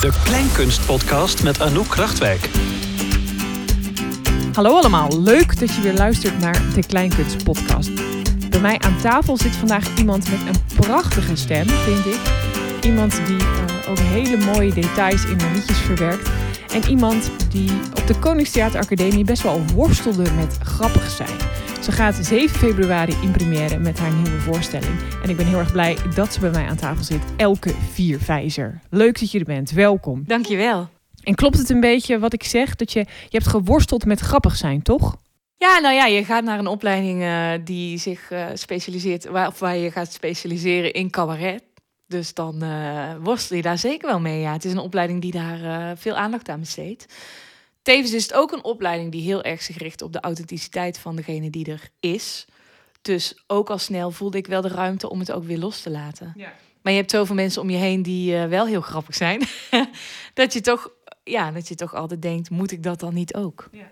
De Kleinkunst-podcast met Anouk Krachtwijk. Hallo allemaal, leuk dat je weer luistert naar de Kleinkunst podcast. Bij mij aan tafel zit vandaag iemand met een prachtige stem, vind ik. Iemand die uh, ook hele mooie details in haar liedjes verwerkt. En iemand die op de Koningstheateracademie best wel worstelde met grappig zijn. Ze gaat 7 februari in première met haar nieuwe voorstelling. En ik ben heel erg blij dat ze bij mij aan tafel zit. Elke Vierwijzer. Leuk dat je er bent. Welkom. Dankjewel. En klopt het een beetje wat ik zeg? Dat je, je hebt geworsteld met grappig zijn, toch? Ja, nou ja, je gaat naar een opleiding uh, die zich uh, specialiseert, waar, of waar je gaat specialiseren in cabaret. Dus dan uh, worstel je daar zeker wel mee. Ja, het is een opleiding die daar veel aandacht aan besteedt. Tevens is het ook een opleiding die heel erg zich richt op de authenticiteit van degene die er is. Dus ook al snel voelde ik wel de ruimte om het ook weer los te laten. Ja. Maar je hebt zoveel mensen om je heen die uh, wel heel grappig zijn. dat, je toch, ja, dat je toch altijd denkt, moet ik dat dan niet ook? Ja.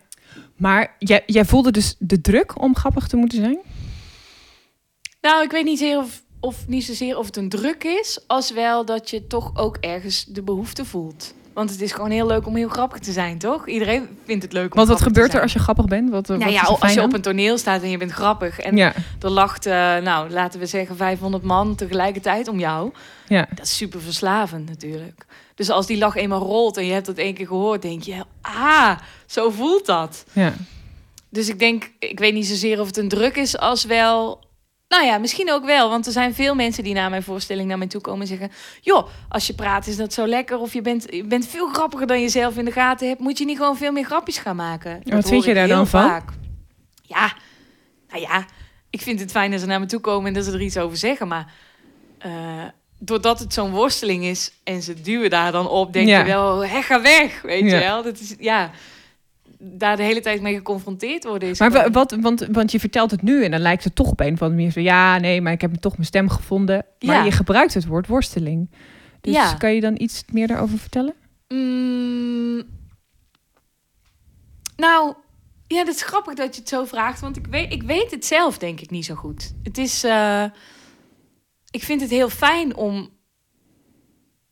Maar jij, jij voelde dus de druk om grappig te moeten zijn? Nou, ik weet niet zeer of, of niet zozeer of het een druk is, als wel dat je toch ook ergens de behoefte voelt. Want het is gewoon heel leuk om heel grappig te zijn, toch? Iedereen vindt het leuk om Want wat gebeurt er als je grappig bent? Wat, nou wat ja, als je op een toneel staat en je bent grappig... en ja. er lacht, uh, nou, laten we zeggen 500 man tegelijkertijd om jou... Ja. dat is super verslavend natuurlijk. Dus als die lach eenmaal rolt en je hebt dat één keer gehoord... denk je, ah, zo voelt dat. Ja. Dus ik denk, ik weet niet zozeer of het een druk is als wel nou ja, misschien ook wel. Want er zijn veel mensen die na mijn voorstelling naar mij toe komen en zeggen: Joh, als je praat is dat zo lekker. Of je bent, je bent veel grappiger dan je zelf in de gaten hebt. Moet je niet gewoon veel meer grapjes gaan maken? Dat Wat vind je daar dan van? Ja, nou ja, ik vind het fijn dat ze naar me toe komen en dat ze er iets over zeggen. Maar uh, doordat het zo'n worsteling is en ze duwen daar dan op, denk je wel: Hé, ga weg. Weet je wel? Dat is ja daar de hele tijd mee geconfronteerd worden. Is maar wat, want, want je vertelt het nu en dan lijkt het toch op een of andere manier zo... ja, nee, maar ik heb toch mijn stem gevonden. Maar je gebruikt het woord worsteling. Dus ja. kan je dan iets meer daarover vertellen? Mm, nou, ja, dat is grappig dat je het zo vraagt. Want ik weet, ik weet het zelf denk ik niet zo goed. Het is... Uh, ik vind het heel fijn om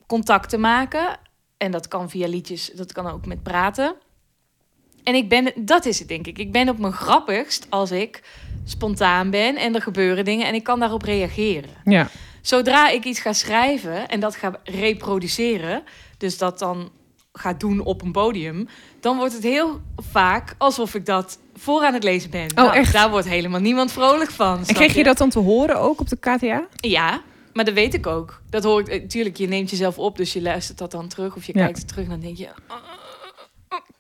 contact te maken. En dat kan via liedjes, dat kan ook met praten. En ik ben, dat is het denk ik. Ik ben op mijn grappigst als ik spontaan ben en er gebeuren dingen en ik kan daarop reageren. Ja. Zodra ik iets ga schrijven en dat ga reproduceren, dus dat dan ga doen op een podium, dan wordt het heel vaak alsof ik dat voor aan het lezen ben. Oh, nou, echt? Daar wordt helemaal niemand vrolijk van. En kreeg je, dat dan te horen ook op de KTA? Ja, maar dat weet ik ook. Dat hoor ik natuurlijk. Je neemt jezelf op, dus je luistert dat dan terug of je kijkt terug en dan denk je. Oh,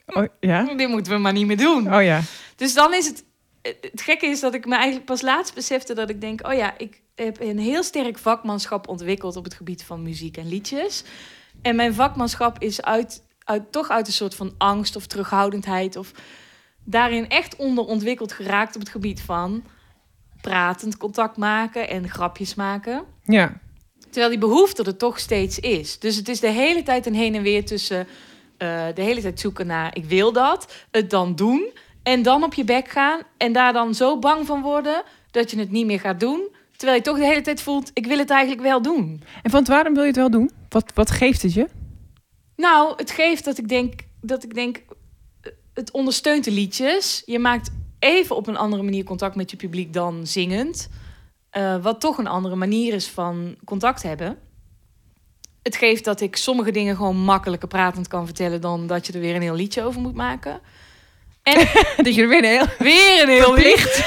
Oh, ja? Dit moeten we maar niet meer doen. Oh ja. Dus dan is het... Het gekke is dat ik me eigenlijk pas laatst besefte dat ik denk... Oh ja, ik heb een heel sterk vakmanschap ontwikkeld op het gebied van muziek en liedjes. En mijn vakmanschap is uit, uit, toch uit een soort van angst of terughoudendheid... of daarin echt onderontwikkeld geraakt op het gebied van pratend contact maken en grapjes maken. Ja. Terwijl die behoefte er toch steeds is. Dus het is de hele tijd een heen en weer tussen uh, de hele tijd zoeken naar ik wil dat, het dan doen en dan op je bek gaan en daar dan zo bang van worden dat je het niet meer gaat doen. Terwijl je toch de hele tijd voelt, ik wil het eigenlijk wel doen. En van waarom wil je het wel doen? Wat, wat geeft het je? Nou, het geeft dat ik denk, dat ik denk, het ondersteunt de liedjes. Je maakt even op een andere manier contact met je publiek dan zingend. Uh, wat toch een andere manier is van contact hebben het geeft dat ik sommige dingen gewoon makkelijker pratend kan vertellen dan dat je er weer een heel liedje over moet maken. En dat je er weer een heel, weer een heel licht.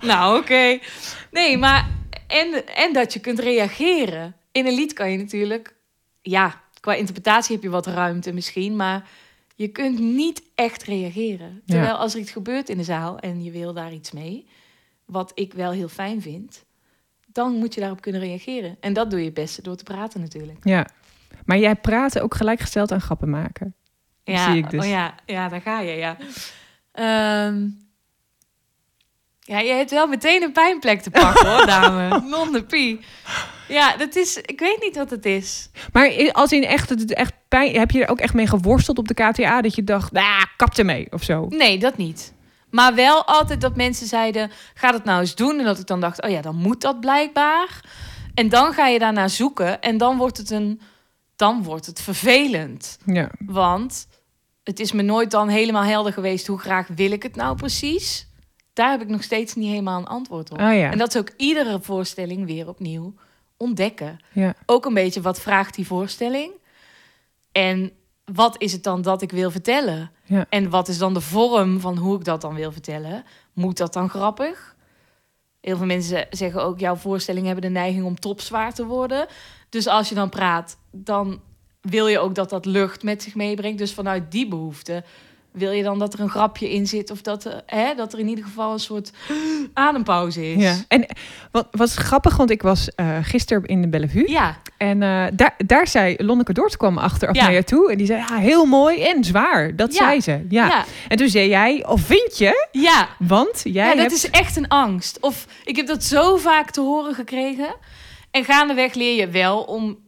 nou, oké. Nee, maar en, en dat je kunt reageren. In een lied kan je natuurlijk, ja, qua interpretatie heb je wat ruimte misschien, maar je kunt niet echt reageren. Terwijl als er iets gebeurt in de zaal en je wil daar iets mee, wat ik wel heel fijn vind, dan moet je daarop kunnen reageren. En dat doe je het beste door te praten natuurlijk. Ja, maar jij praat ook gelijkgesteld aan grappen maken. Ja, zie ik dus. oh ja, ja, daar ga je, ja. Um, ja, je hebt wel meteen een pijnplek te pakken, hoor, dame. Non de pie. Ja, dat is, ik weet niet wat het is. Maar als in echt, het echt pijn, heb je er ook echt mee geworsteld op de KTA dat je dacht, nou, kap ermee of zo? Nee, dat niet. Maar wel altijd dat mensen zeiden: ga dat nou eens doen. En dat ik dan dacht: oh ja, dan moet dat blijkbaar. En dan ga je daarna zoeken. En dan wordt het een dan wordt het vervelend. Ja. Want het is me nooit dan helemaal helder geweest hoe graag wil ik het nou precies. Daar heb ik nog steeds niet helemaal een antwoord op. Oh ja. En dat is ook iedere voorstelling weer opnieuw ontdekken. Ja. Ook een beetje wat vraagt die voorstelling. En wat is het dan dat ik wil vertellen? Ja. En wat is dan de vorm van hoe ik dat dan wil vertellen? Moet dat dan grappig? Heel veel mensen zeggen ook, jouw voorstellingen hebben de neiging om topzwaar te worden. Dus als je dan praat, dan wil je ook dat dat lucht met zich meebrengt. Dus vanuit die behoefte wil je dan dat er een grapje in zit... of dat, er- hè, dat er in ieder geval een soort adempauze is. Ja. En wat was grappig, want ik was eh gisteren in de Bellevue. Ja, En eh, daar, daar zei Lonneke Dort kwam achteraf Ja. naar je toe. En die zei, ja, heel mooi en zwaar. Dat Ja. zei ze. Ja. ja, En toen zei jij, of vind je? ja. Want jij ja, dat hebt... is echt een angst. Of ik heb dat zo vaak te horen gekregen. En gaandeweg leer je wel om,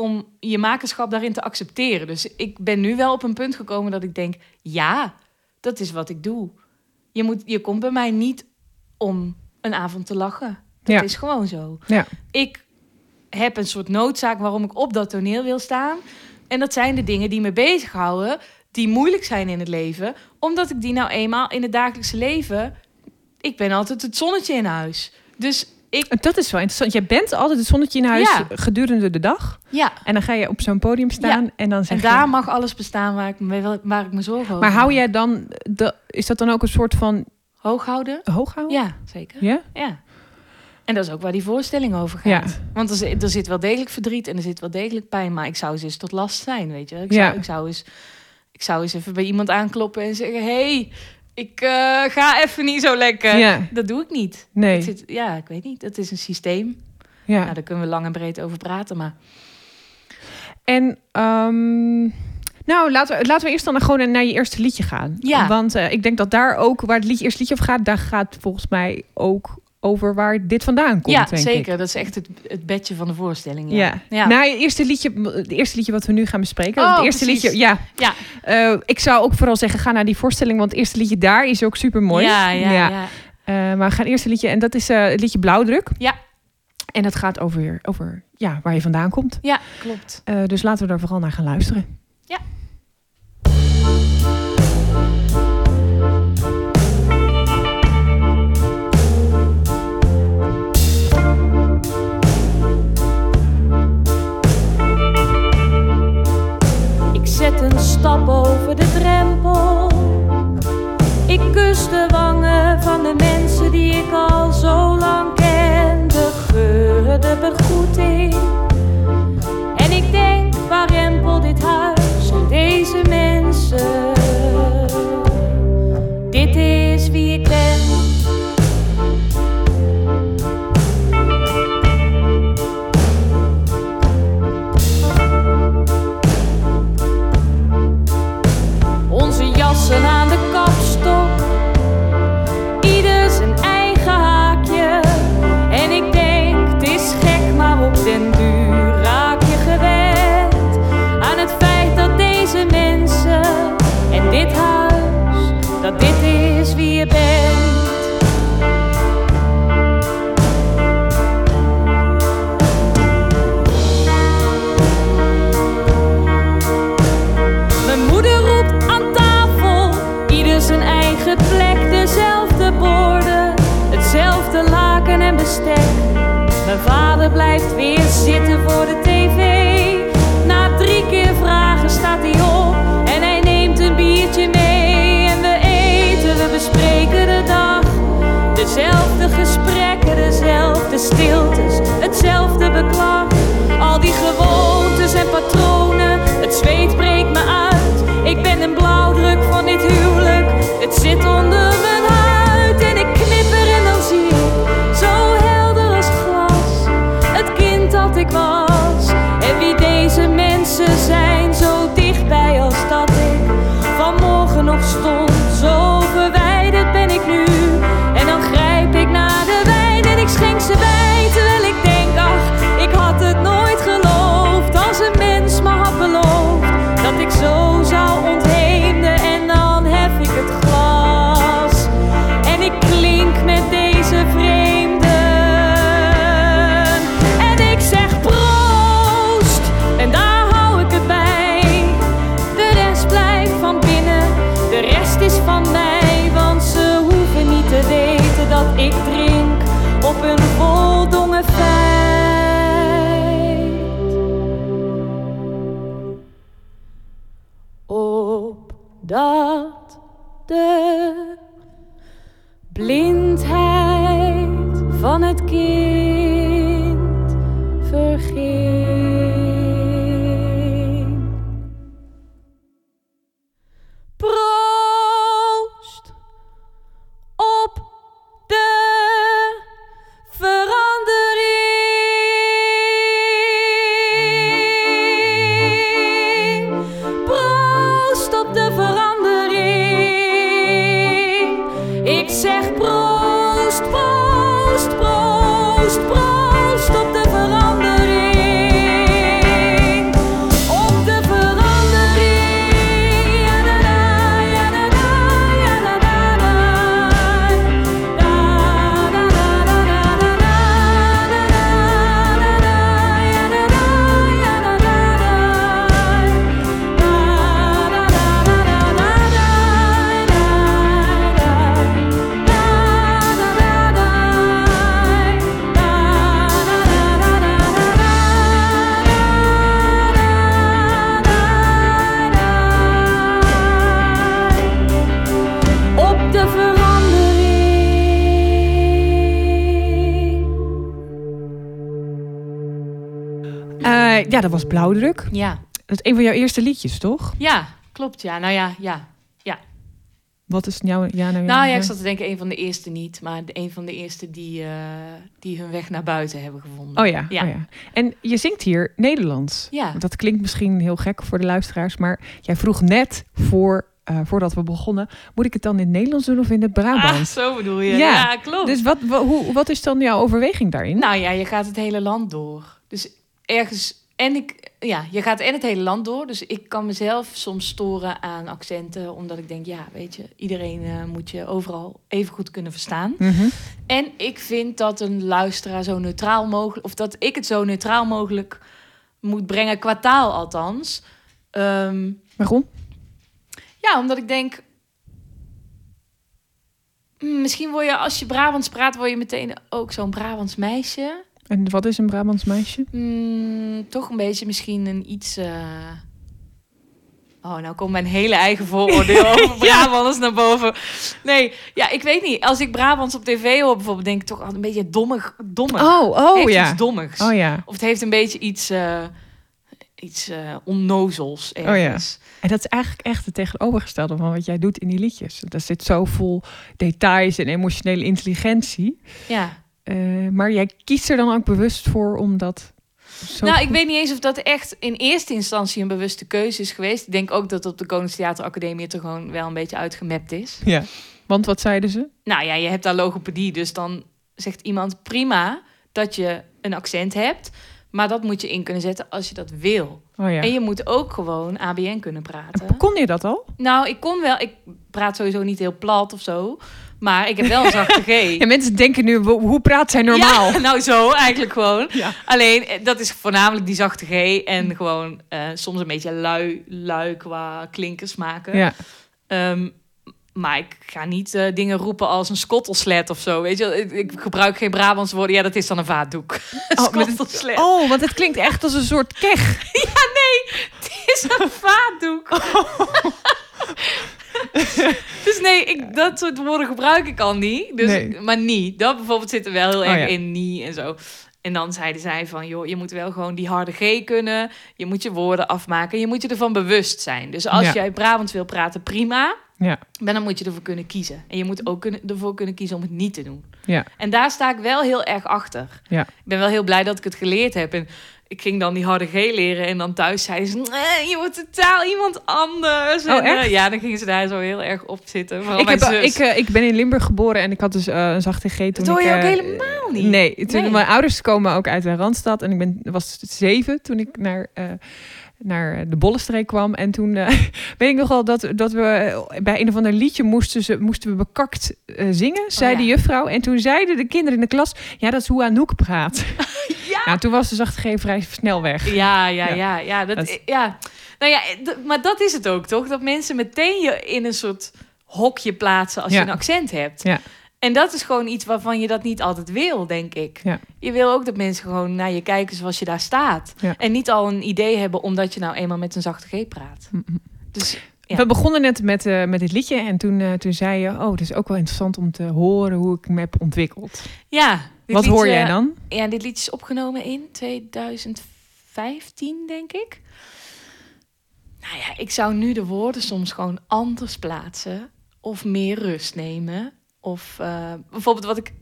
om je makerschap daarin te accepteren. Dus ik ben nu wel op een punt gekomen dat ik denk... ja, dat is wat ik doe. Je, moet, je komt bij mij niet om een avond te lachen. Dat Ja. is gewoon zo. Ja. Ik heb een soort noodzaak waarom ik op dat toneel wil staan. En dat zijn de dingen die me bezighouden... die moeilijk zijn in het leven. Omdat ik die nou eenmaal in het dagelijkse leven... ik ben altijd het zonnetje in huis. Dus ik... Dat is wel interessant. Jij bent altijd het zonnetje in huis Ja. gedurende de dag. Ja, En dan ga je op zo'n podium staan en dan en zeg daar je... mag alles bestaan waar ik me, waar ik me zorgen over Maar hou jij dan... De, is dat dan ook een soort van Hoog houden? hoog houden? Ja, zeker. Ja? Ja. En dat is ook waar die voorstelling over gaat. Want er, zit- er zit wel degelijk verdriet en er zit wel degelijk pijn. Maar ik zou eens tot last zijn, weet je. Ik zou, Ja. ik zou, eens, ik zou eens even bij iemand aankloppen en zeggen... hey, ik eh, ga even niet zo lekker. Ja. Dat doe ik niet. Nee. Zit, ja, ik weet niet. Het is een systeem. Ja. Nou, daar kunnen we lang en breed over praten. Maar En ehm, nou, laten we, laten we eerst dan gewoon naar je eerste liedje gaan. Ja. Want eh, ik denk dat daar ook, waar het liedje, eerste liedje over gaat, daar gaat volgens mij ook over waar dit vandaan komt. ja, denk zeker. Ik. Dat is echt het, het bedje van de voorstelling. Ja. Ja. Ja. Nou, het eerste liedje, het eerste liedje wat we nu gaan bespreken. Oh, het eerste precies. liedje, ja. Ja. Eh, ik zou ook vooral zeggen, ga naar die voorstelling, want het eerste liedje daar is ook super mooi. Ja, ja, ja. Eh, maar we gaan eerst een liedje, en dat is eh, het liedje Blauwdruk. Ja. En dat gaat over, over ja, waar je vandaan komt. Ja, klopt. Dus laten we daar vooral naar gaan luisteren. Ja. Zet een stap over de vader blijft weer zitten voor de tv. Na drie keer vragen staat hij op en hij neemt een biertje mee. En we eten, we bespreken de dag. Dezelfde gesprekken, dezelfde stiltes, hetzelfde beklag. Al die gewoontes en patronen, het zweet breekt me uit. Ik ben een blauwdruk van dit huwelijk, het zit onder mijn Eh, ja, dat was Blauwdruk. Ja. Dat is een van jouw eerste liedjes, toch? ja, klopt. Ja, nou ja, ja. Wat is jouw... Ja, nou, Nou ja, ik zat te denken, een van de eerste niet. Maar een van de eerste die, eh, die hun weg naar buiten hebben gevonden. Oh ja, Ja. Oh ja. En je zingt hier Nederlands. Ja. Dat klinkt misschien heel gek voor de luisteraars, maar jij vroeg net voor, eh, voordat we begonnen, moet ik het dan in het Nederlands doen of in het Ah, Brabants? zo bedoel je. Ja. Ja, klopt. dus wat, wa- hoe, wat is dan jouw overweging daarin? Nou ja, je gaat het hele land door. Dus ergens... En ik, ja, je gaat en het hele land door. Dus ik kan mezelf soms storen aan accenten. Omdat ik denk, ja, weet je, iedereen eh, moet je overal even goed kunnen verstaan. Mhm. En ik vind dat een luisteraar zo neutraal mogelijk... Of dat ik het zo neutraal mogelijk moet brengen, qua taal althans. Ehm, Waarom? ja, omdat ik denk... mm, Misschien word je, als je Brabants praat, word je meteen ook zo'n Brabants meisje. En wat is een Brabants meisje? Mm, toch een beetje misschien een iets... eh, Oh, nou komt mijn hele eigen vooroordeel over Brabanders naar boven. Nee, ja, ik weet niet. Als ik Brabants op tv hoor bijvoorbeeld, denk ik toch altijd een beetje dommig. dommig. Oh, oh heeft ja. iets dommigs. Oh ja. Of het heeft een beetje iets, eh, iets eh, onnozels Oh ergens. En dat is eigenlijk echt het tegenovergestelde van wat jij doet in die liedjes. Dat zit zo vol details en emotionele intelligentie. ja. Eh, maar jij kiest er dan ook bewust voor om dat zo Nou, ik weet niet eens of dat echt in eerste instantie een bewuste keuze is geweest. Ik denk ook dat op de Koningstheateracademie het er gewoon wel een beetje uitgemapt is. Ja. Want wat zeiden ze? Nou ja, je hebt daar logopedie, dus dan zegt iemand prima dat je een accent hebt. Maar dat moet je in kunnen zetten als je dat wil. Oh ja. En je moet ook gewoon ABN kunnen praten. Kon je dat al? Nou, ik kon wel. Ik praat sowieso niet heel plat of zo. Maar ik heb wel een zachte G. Ja, mensen denken nu, hoe praat zij normaal? Ja, nou zo eigenlijk gewoon. Ja. Alleen, eh, dat is voornamelijk die zachte G. En gewoon eh, soms een beetje lui, lui qua klinkers maken. Ja. Ehm, maar ik ga niet eh, dingen roepen als een skottelslet of zo. Weet je, ik, ik gebruik geen Brabants woorden. Ja, dat is dan een vaatdoek. Oh, skottelslet. Oh, want het klinkt echt als een soort keg. Het is een vaatdoek. dus nee, ik, dat soort woorden gebruik ik al niet. Dus, Nee. Maar niet. Dat bijvoorbeeld zit er wel heel erg ja. in, niet en zo. En dan zeiden zij van, joh, je moet wel gewoon die harde G kunnen. Je moet je woorden afmaken. Je moet je ervan bewust zijn. Dus als Ja. jij Brabants wil praten, prima. Ja. Maar dan moet je ervoor kunnen kiezen. En je moet ook kunnen, ervoor kunnen kiezen om het niet te doen. Ja. En daar sta ik wel heel erg achter. Ja. Ik ben wel heel blij dat ik het geleerd heb. En ik ging dan die harde G leren. En dan thuis zeiden ze, nee, je wordt totaal iemand anders. Oh, en, eh, ja, dan gingen ze daar zo heel erg op zitten. Ik, heb, zus. ik, eh, ik ben in Limburg geboren en ik had dus eh, een zachte G toen dat hoor ik... je ook eh, helemaal niet. Nee, toen, Nee. mijn ouders komen ook uit de Randstad en ik ben, was zeven toen ik naar, eh, naar de Bollenstreek kwam. En toen eh, weet ik nog wel dat, dat we eh, bij een of ander liedje moesten, ze, moesten we bekakt eh, zingen, zei ja. de juffrouw. En toen zeiden de kinderen in de klas, ja, dat is hoe Anouk praat. Ja. Nou, toen was de zachte G vrij snel weg. Ja, ja, Ja. ja, ja. Dat, Dat- ja. Nou ja, maar dat is het ook, toch? Dat mensen meteen je in een soort hokje plaatsen als Ja. je een accent hebt. Ja. En dat is gewoon iets waarvan je dat niet altijd wil, denk ik. Ja. Je wil ook dat mensen gewoon naar je kijken zoals je daar staat. Ja. En niet al een idee hebben omdat je nou eenmaal met een zachte G praat. Mm. Dus Ja. We begonnen net met, eh, met dit liedje en toen, eh, toen zei je... oh, het is ook wel interessant om te horen hoe ik me heb ontwikkeld. Ja. Wat hoor jij dan? Ja, dit liedje is opgenomen in 2015, denk ik. Nou ja, ik zou nu de woorden soms gewoon anders plaatsen. Of meer rust nemen. Of eh, bijvoorbeeld wat ik...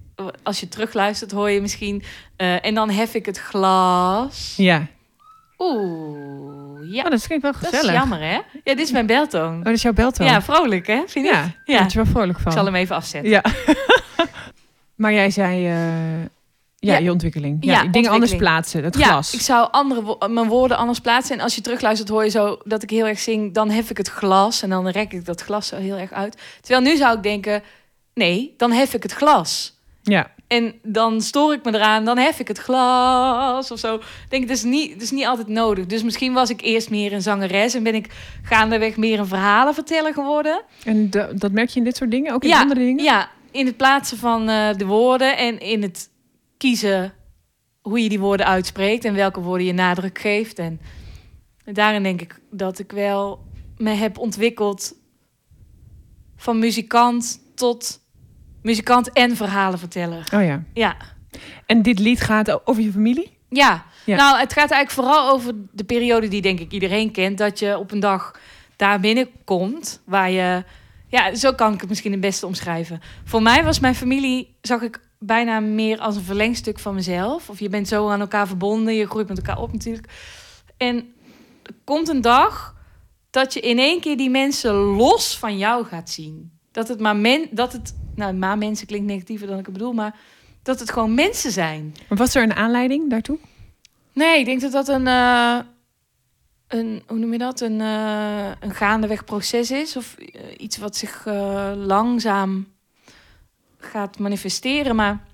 Als je terugluistert hoor je misschien... eh, en dan hef ik het glas. Ja. Oeh, ja. Oh, dat klinkt wel dat gezellig. is jammer, hè? Ja, dit is mijn beltoon. Oh, dat is jouw beltoon? Ja, vrolijk, hè? Vind je? ja. Ja. Daar word je wel vrolijk van. Ik zal hem even afzetten. Ja. maar jij zei... eh, ja, Ja. je ontwikkeling. Ja, Ja, dingen anders plaatsen. Het Ja, glas. ik zou andere wo- mijn woorden anders plaatsen. En als je terugluistert, hoor je zo dat ik heel erg zing. Dan hef ik het glas en dan rek ik dat glas zo heel erg uit. Terwijl nu zou ik denken: nee, dan hef ik het glas. Ja. En dan stoor ik me eraan, dan hef ik het glas of zo. Ik Denk, het is niet, het is niet altijd nodig. Dus misschien was ik eerst meer een zangeres en ben ik gaandeweg meer een verhalenverteller geworden. En da- dat merk je in dit soort dingen? Ook in andere dingen? Ja, in het plaatsen van eh, de woorden en in het kiezen hoe je die woorden uitspreekt en welke woorden je nadruk geeft. En daarin denk ik dat ik wel me heb ontwikkeld van muzikant tot muzikant en verhalenverteller. Oh ja. Ja. En dit lied gaat over je familie? Ja. Ja. nou, het gaat eigenlijk vooral over de periode die denk ik iedereen kent. Dat je op een dag daar binnenkomt waar je... Ja, zo kan ik het misschien het beste omschrijven. Voor mij was mijn familie, zag ik bijna meer als een verlengstuk van mezelf. Of je bent zo aan elkaar verbonden, je groeit met elkaar op natuurlijk. En er komt een dag dat je in één keer die mensen los van jou gaat zien. Dat het maar men, dat het, nou, maar mensen klinkt negatiever dan ik het bedoel, maar dat het gewoon mensen zijn. Maar Was er een aanleiding daartoe? Nee, ik denk dat dat een, eh, een hoe noem je dat? Een, eh, een gaandeweg proces is. Of eh, iets wat zich langzaam gaat manifesteren. Maar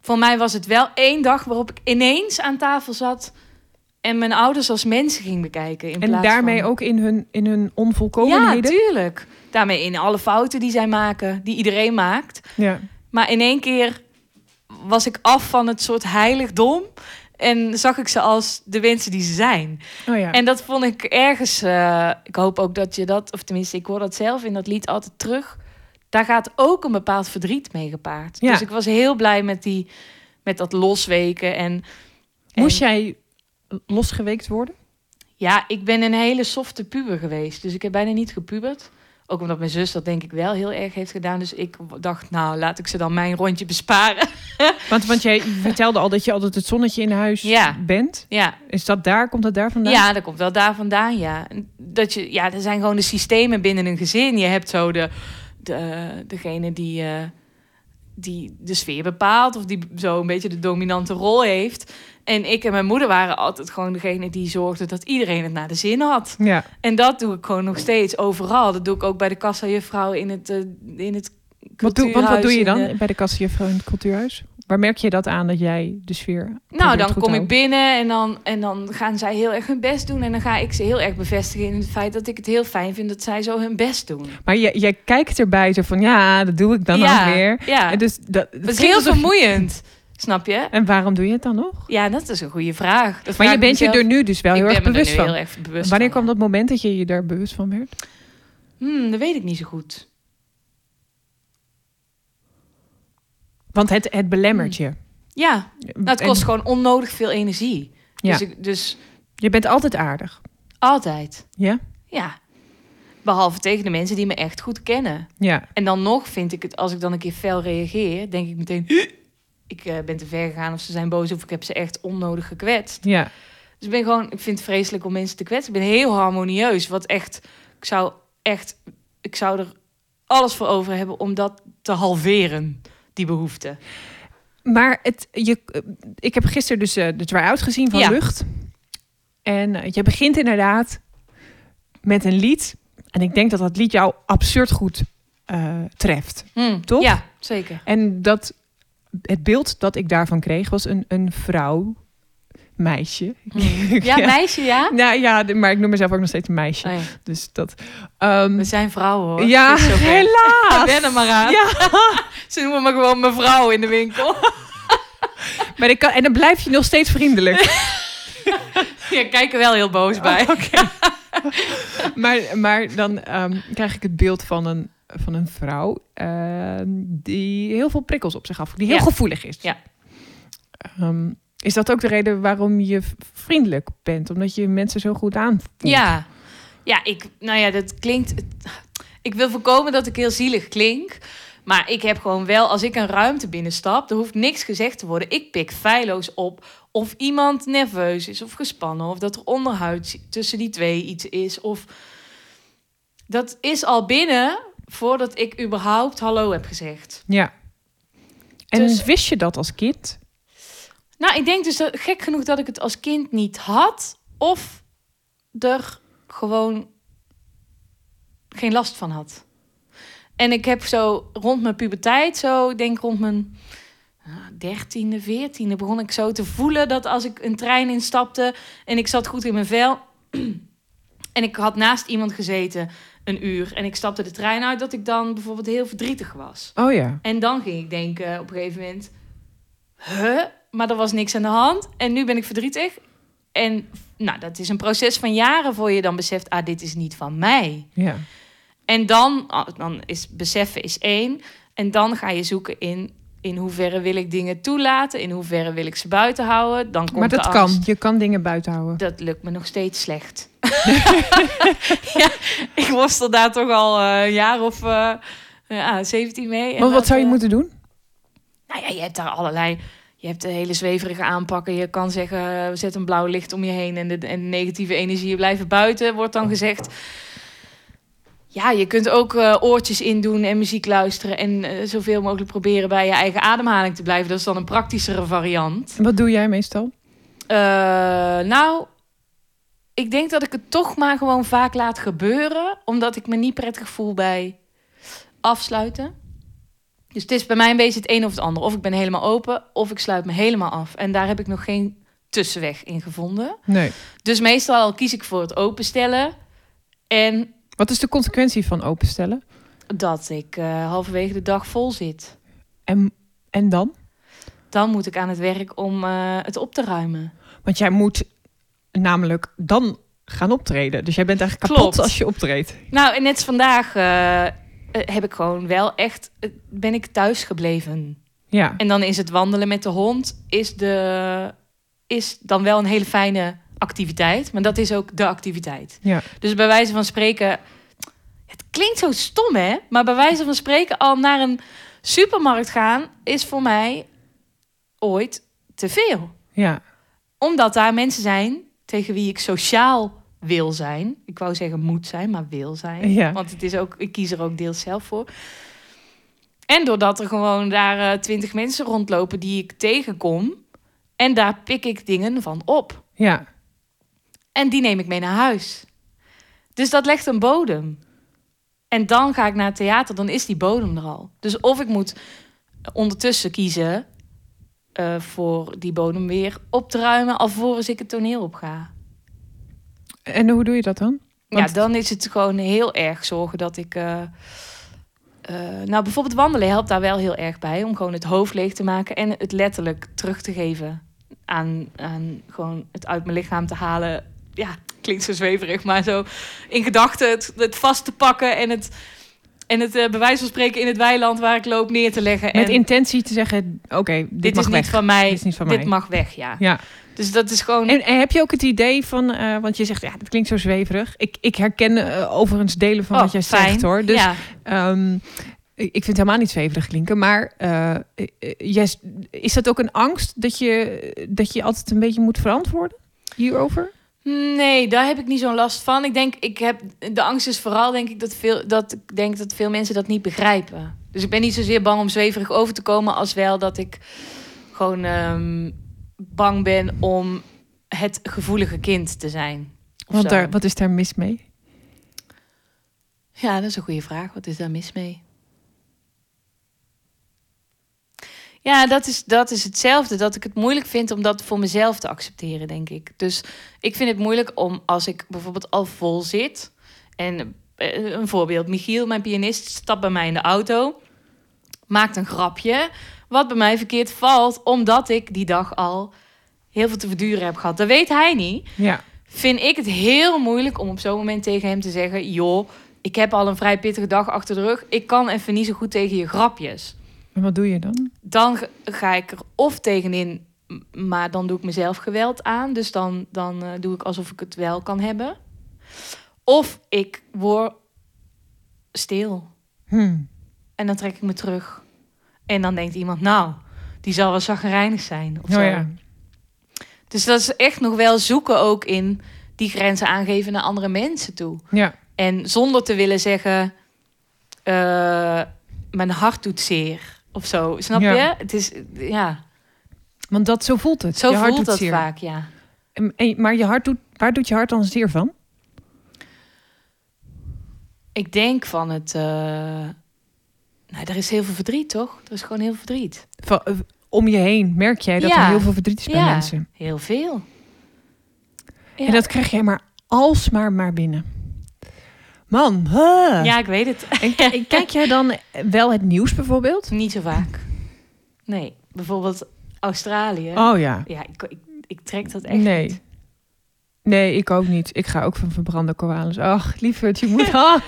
voor mij was het wel één dag waarop ik ineens aan tafel zat... en mijn ouders als mensen ging bekijken. In En plaats daarmee van... ook in hun, in hun Ja, onvolkomenheden? tuurlijk. Daarmee in alle fouten die zij maken, die iedereen maakt. Ja. Maar in één keer was ik af van het soort heiligdom. En zag ik ze als de mensen die ze zijn. Oh ja. En dat vond ik ergens. eh, ik hoop ook dat je dat, of tenminste, ik hoor dat zelf in dat lied altijd terug. Daar gaat ook een bepaald verdriet mee gepaard. Ja. Dus ik was heel blij met, die, met dat losweken. En, Moest jij losgeweekt worden? Ja, ik ben een hele softe puber geweest. Dus ik heb bijna niet gepubert. Ook omdat mijn zus dat denk ik wel heel erg heeft gedaan. Dus ik dacht, nou, laat ik ze dan mijn rondje besparen. Want, want jij vertelde al dat je altijd het zonnetje in huis Ja. bent. Ja, Is dat daar? Komt dat daar vandaan? Ja, dat komt wel daar vandaan, ja. Dat je, ja, er zijn gewoon de systemen binnen een gezin. Je hebt zo de, de, degene die, eh, die de sfeer bepaalt... of die zo een beetje de dominante rol heeft. En ik en mijn moeder waren altijd gewoon degene die zorgden... dat iedereen het naar de zin had. Ja. En dat doe ik gewoon nog steeds overal. Dat doe ik ook bij de kassajuffrouw in het, eh, in het Wat doe, want wat doe je dan de- bij de kassenjuffrouw in het cultuurhuis? Waar merk je dat aan dat jij de sfeer Nou, dan kom ik binnen en dan, en dan gaan zij heel erg hun best doen. En dan ga ik ze heel erg bevestigen in het feit dat ik het heel fijn vind dat zij zo hun best doen. Maar jij, jij kijkt erbij zo van, ja, dat doe ik dan ja, ook weer. Ja, En dus dat, het is heel alsof vermoeiend. Snap je? En waarom doe je het dan nog? Ja, dat is een goede vraag. Dat Maar vraag je bent je er nu dus wel heel erg er bewust nu van. heel erg bewust Wanneer van. kwam dat moment dat je je daar bewust van werd? Hmm, dat weet ik niet zo goed. Want het, het belemmert je. Ja, nou, het En kost gewoon onnodig veel energie. Ja. Dus, ik, dus Je bent altijd aardig. altijd. Ja? Ja. Behalve tegen de mensen die me echt goed kennen. Ja. En dan nog vind ik het, als ik dan een keer fel reageer, denk ik meteen, ik eh, ben te ver gegaan of ze zijn boos of ik heb ze echt onnodig gekwetst. Ja. Dus ik ben gewoon, ik vind het vreselijk om mensen te kwetsen. Ik ben heel harmonieus, wat echt, ik zou echt, ik zou er alles voor over hebben om dat te halveren, die behoefte. Maar het, je, ik heb gisteren dus eh, de try-out gezien van Ja. Lucht. En eh, je begint inderdaad met een lied. En ik denk dat dat lied jou absurd goed eh, treft. Hm, Toch? Ja, zeker. En dat, het beeld dat ik daarvan kreeg was een, een vrouw, meisje. Ja, meisje, ja? Nou ja, maar ik noem mezelf ook nog steeds een meisje. Oh ja. Dus dat. ehm, We zijn vrouwen hoor. ja, helaas. Ben er maar aan. Ja, Ze noemen me gewoon mevrouw in de winkel. maar ik kan, en dan blijf je nog steeds vriendelijk. ja, kijk er wel heel boos bij. maar, maar dan ehm, krijg ik het beeld van een, van een vrouw ehm, die heel veel prikkels op zich af, die heel Ja. gevoelig is. Ja. Ehm, is dat ook de reden waarom je vriendelijk bent? Omdat je mensen zo goed aanvoelt? Ja. Ja, ik, nou ja, dat klinkt. Ik wil voorkomen dat ik heel zielig klink. Maar ik heb gewoon wel, als ik een ruimte binnenstap, er hoeft niks gezegd te worden. Ik pik feilloos op of iemand nerveus is of gespannen. Of dat er onderhuid tussen die twee iets is. Of dat is al binnen voordat ik überhaupt hallo heb gezegd. Ja. En Dus- wist je dat als kind? Nou, ik denk dus dat, gek genoeg dat ik het als kind niet had. Of er gewoon geen last van had. En ik heb zo rond mijn puberteit, zo ik denk rond mijn dertiende, veertiende, begon ik zo te voelen dat als ik een trein instapte en ik zat goed in mijn vel en ik had naast iemand gezeten een uur en ik stapte de trein uit, dat ik dan bijvoorbeeld heel verdrietig was. Oh ja. En dan ging ik denken op een gegeven moment... Huh? Maar er was niks aan de hand. En nu ben ik verdrietig. En nou, dat is een proces van jaren voor je dan beseft... ah, dit is niet van mij. Ja. En dan, ah, dan is beseffen is één. En dan ga je zoeken in... in hoeverre wil ik dingen toelaten? In hoeverre wil ik ze buiten houden? Dan komt Maar dat kan. Je kan dingen buiten houden. Dat lukt me nog steeds slecht. ja, ik worstel daar toch al eh, een jaar of eh, ja, 17 mee. Want wat dat, zou je eh, moeten doen? nou ja, je hebt daar allerlei. Je hebt de hele zweverige aanpakken. Je kan zeggen, zet een blauw licht om je heen en de, en de negatieve energieën blijven buiten, wordt dan gezegd. Ja, je kunt ook oortjes indoen en muziek luisteren en zoveel mogelijk proberen bij je eigen ademhaling te blijven. Dat is dan een praktischere variant. Wat doe jij meestal? Nou, ik denk dat ik het toch maar gewoon vaak laat gebeuren, omdat ik me niet prettig voel bij afsluiten. Dus het is bij mij een beetje het een of het ander. Of ik ben helemaal open, of ik sluit me helemaal af. En daar heb ik nog geen tussenweg in gevonden. Nee. Dus meestal kies ik voor het openstellen. En Wat is de consequentie van openstellen? dat ik eh, halverwege de dag vol zit. En, en dan? Dan moet ik aan het werk om eh, het op te ruimen. Want jij moet namelijk dan gaan optreden. Dus jij bent eigenlijk kapot als je optreedt. Nou, en net vandaag eh, eh, heb ik gewoon wel echt... eh, ben ik thuis gebleven. Ja. En dan is het wandelen met de hond... is, de, is dan wel een hele fijne activiteit. Maar dat is ook de activiteit. Ja. Dus bij wijze van spreken... Het klinkt zo stom, hè? Maar bij wijze van spreken al naar een supermarkt gaan... is voor mij ooit te veel. Ja. Omdat daar mensen zijn tegen wie ik sociaal wil zijn. Ik wou zeggen moet zijn, maar wil zijn. Ja. Want het is ook, ik kies er ook deels zelf voor. En doordat er gewoon daar eh, twintig mensen rondlopen die ik tegenkom. En daar pik ik dingen van op. Ja. En die neem ik mee naar huis. Dus dat legt een bodem. En dan ga ik naar het theater, dan is die bodem er al. Dus of ik moet ondertussen kiezen eh, voor die bodem weer op te ruimen, alvorens ik het toneel op ga. En hoe doe je dat dan? Want- Ja, dan is het gewoon heel erg zorgen dat ik. eh, eh, nou, bijvoorbeeld wandelen helpt daar wel heel erg bij. Om gewoon het hoofd leeg te maken en het letterlijk terug te geven. Aan, aan gewoon het uit mijn lichaam te halen. Ja, klinkt zo zweverig, maar zo in gedachten het, het vast te pakken en het. En het bij wijze van spreken in het weiland waar ik loop neer te leggen. Met en intentie te zeggen, oké, dit, dit mag is weg. niet van mij. Dit is niet van dit mij. mag weg, ja. Ja. Dus dat is gewoon. En, en heb je ook het idee van, eh, want je zegt, ja, dat klinkt zo zweverig. Ik, ik herken eh, overigens delen van Oh, wat jij fijn. zegt hoor. Dus ja. Ehm, ik vind het helemaal niet zweverig klinken, maar is dat ook een angst dat je, dat je altijd een beetje moet verantwoorden hierover? Nee, daar heb ik niet zo'n last van. Ik denk, ik heb de angst is vooral denk ik dat veel dat ik denk dat veel mensen dat niet begrijpen. Dus ik ben niet zozeer bang om zweverig over te komen als wel dat ik gewoon ehm, bang ben om het gevoelige kind te zijn. Want daar, wat is daar mis mee? Ja, dat is een goede vraag. Wat is daar mis mee? Ja, dat is, dat is hetzelfde. Dat ik het moeilijk vind om dat voor mezelf te accepteren, denk ik. Dus ik vind het moeilijk om als ik bijvoorbeeld al vol zit. En eh, een voorbeeld: Michiel, mijn pianist, stapt bij mij in de auto. Maakt een grapje. Wat bij mij verkeerd valt, omdat ik die dag al heel veel te verduren heb gehad. Dat weet hij niet. Ja, vind ik het heel moeilijk om op zo'n moment tegen hem te zeggen: joh, ik heb al een vrij pittige dag achter de rug. Ik kan even niet zo goed tegen je grapjes. En wat doe je dan? Dan ga ik er of tegenin, maar dan doe ik mezelf geweld aan. Dus dan, dan eh, doe ik alsof ik het wel kan hebben. Of ik word stil. Hm. En dan trek ik me terug. En dan denkt iemand, nou, die zal wel zagrijnig zijn. Of Oh zo. ja. Dus dat is echt nog wel zoeken ook in die grenzen aangeven naar andere mensen toe. Ja. En zonder te willen zeggen, eh, mijn hart doet zeer. Of zo, snap Ja. je? Het is, ja, Want dat, zo voelt het. zo je voelt dat zeer. vaak, ja. En- en- maar je hart doet, waar doet je hart dan zeer van? Ik denk van het... eh, nou, er is heel veel verdriet, toch? Er is gewoon heel veel verdriet. Van, eh, om je heen merk jij dat Ja. er heel veel verdriet is bij ja, mensen. heel veel. Ja. En dat krijg jij maar alsmaar maar binnen. Man, huh. ja, ik weet het. En kijk jij dan wel het nieuws bijvoorbeeld? Niet zo vaak. Nee, bijvoorbeeld Australië. Oh ja. Ja, ik, ik, ik trek dat echt Nee. niet. Nee, ik ook niet. Ik ga ook van verbrande koalas. Ach, lieverd, je moet, ah,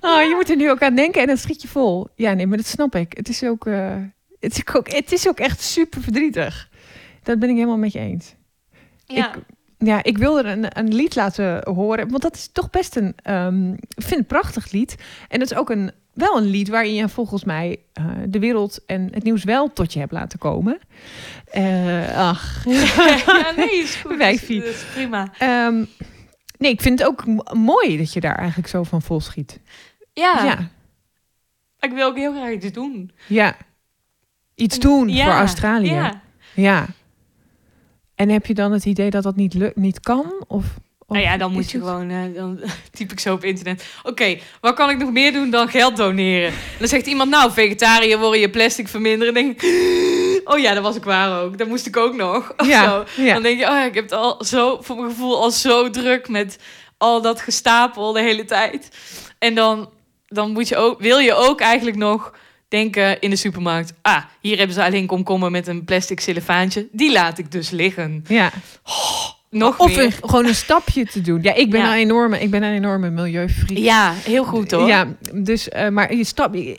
ah, je moet er nu ook aan denken en dan schiet je vol. Ja, nee, maar dat snap ik. Het is ook, eh, het is ook, het is ook echt super verdrietig. Dat ben ik helemaal met je eens. Ja. Ik, ja, ik wilde een, een lied laten horen, want dat is toch best een, ehm, ik vind het een prachtig lied. En het is ook een, wel een lied waarin je volgens mij eh, de wereld en het nieuws wel tot je hebt laten komen. Eh, ach, ja, nee, is goed. Wijfie. Dat is, dat is prima. Ehm, nee, ik vind het ook mooi dat je daar eigenlijk zo van vol schiet. Ja, Ja, ik wil ook heel graag iets doen. ja. Iets doen Ja, voor Australië. Ja. Ja. En heb je dan het idee dat dat niet, lu- niet kan? Of, of Nou ja, dan moet je het- gewoon, eh, dan typ ik zo op internet. Oké, wat kan ik nog meer doen dan geld doneren? En dan zegt iemand, nou, vegetariër worden je plastic verminderen. Dan denk ik, oh ja, dat was ik waar ook. Dat moest ik ook nog. Ja. Dan denk je, oh ja, ik heb het al zo, voor mijn gevoel, al zo druk met al dat gestapel de hele tijd. En dan, dan moet je ook, wil je ook eigenlijk nog denken in de supermarkt. Ah, hier hebben ze alleen komkommer met een plastic cellofaantje. Die laat ik dus liggen. Ja. Nog of meer. een, gewoon een stapje te doen. Ja, ik ben, Ja. een, enorme, ik ben een enorme milieufreak. Ja, heel goed hoor. Ja, dus, eh, maar je stap, eh,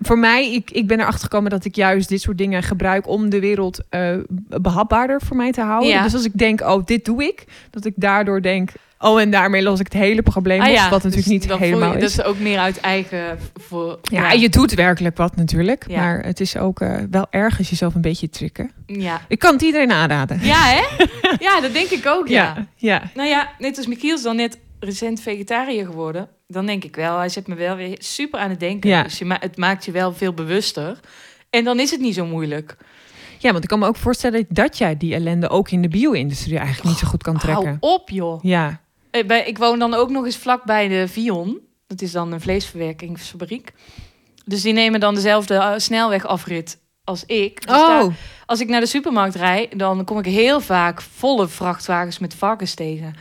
voor mij, ik, ik ben erachter gekomen dat ik juist dit soort dingen gebruik om de wereld eh, behapbaarder voor mij te houden. Ja. Dus als ik denk, oh, dit doe ik, dat ik daardoor denk, oh, en daarmee los ik het hele probleem Ah op, ja, wat natuurlijk dus niet voel je- helemaal Dat is. is ook meer uit eigen voor. Ja, je doet werkelijk wat natuurlijk, Ja. maar het is ook eh, wel erg als jezelf een beetje trikken. ja. Ik kan het iedereen aanraden. Ja, hè? Ja, dat denk ik ook. Ja. ja. Nou ja, net als Michiel is dan net recent vegetariër geworden. Dan denk ik wel, hij zet me wel weer super aan het denken. Ja. Dus je ma- het maakt je wel veel bewuster. En dan is het niet zo moeilijk. Ja, want ik kan me ook voorstellen dat jij die ellende ook in de bio-industrie eigenlijk niet zo goed kan trekken. Hou op, joh. Ja, Ik woon dan ook nog eens vlak bij de Vion. Dat is dan een vleesverwerkingsfabriek. Dus die nemen dan dezelfde eh, snelwegafrit als ik. Dus daar- oh, Als ik naar de supermarkt rijd, dan kom ik heel vaak volle vrachtwagens met varkens tegen.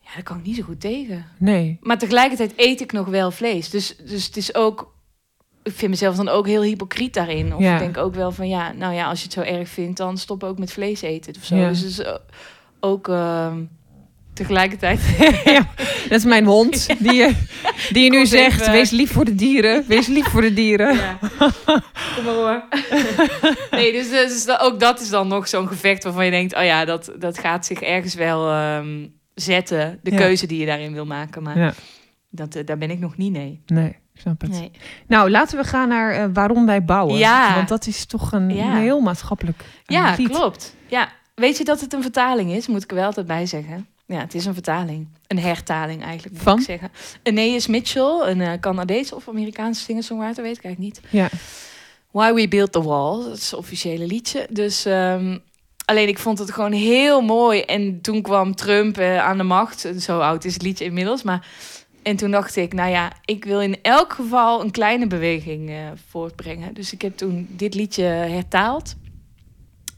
Ja, daar kan ik niet zo goed tegen. nee. Maar tegelijkertijd eet ik nog wel vlees. Dus, dus het is ook... Ik vind mezelf dan ook heel hypocriet daarin. Of Ja. ik denk ook wel van, ja, nou ja, als je het zo erg vindt... dan stop ook met vlees eten of zo. Ja. Dus het is ook ehm, tegelijkertijd... ja, dat is mijn hond. Die je, die je nu Komt zegt, even- wees lief voor de dieren. Wees lief voor de dieren. Ja. Kom maar hoor. nee, dus, dus dat- ook dat is dan nog zo'n gevecht waarvan je denkt... oh ja, dat, dat gaat zich ergens wel ehm, zetten. De Ja. keuze die je daarin wil maken. Maar Ja, dat, eh, daar ben ik nog niet, nee. nee, ik snap het. nee. Nou, laten we gaan naar eh, waarom wij bouwen. Ja. Want dat is toch een, een heel maatschappelijk eh, Ja, lied. klopt. Ja. Weet je dat het een vertaling is? Moet ik er wel altijd bij zeggen. Ja, het is een vertaling. Een hertaling eigenlijk, moet Van? ik zeggen. Aeneas Mitchell, een eh, Canadees of Amerikaanse singer-songwriter, weet ik eigenlijk niet. Ja. Why We Built the Wall, dat is het officiële liedje. Dus ehm, alleen ik vond het gewoon heel mooi. En toen kwam Trump eh, aan de macht. Zo oud is het liedje inmiddels. Maar en toen dacht ik, nou ja, ik wil in elk geval een kleine beweging eh, voortbrengen. Dus ik heb toen dit liedje hertaald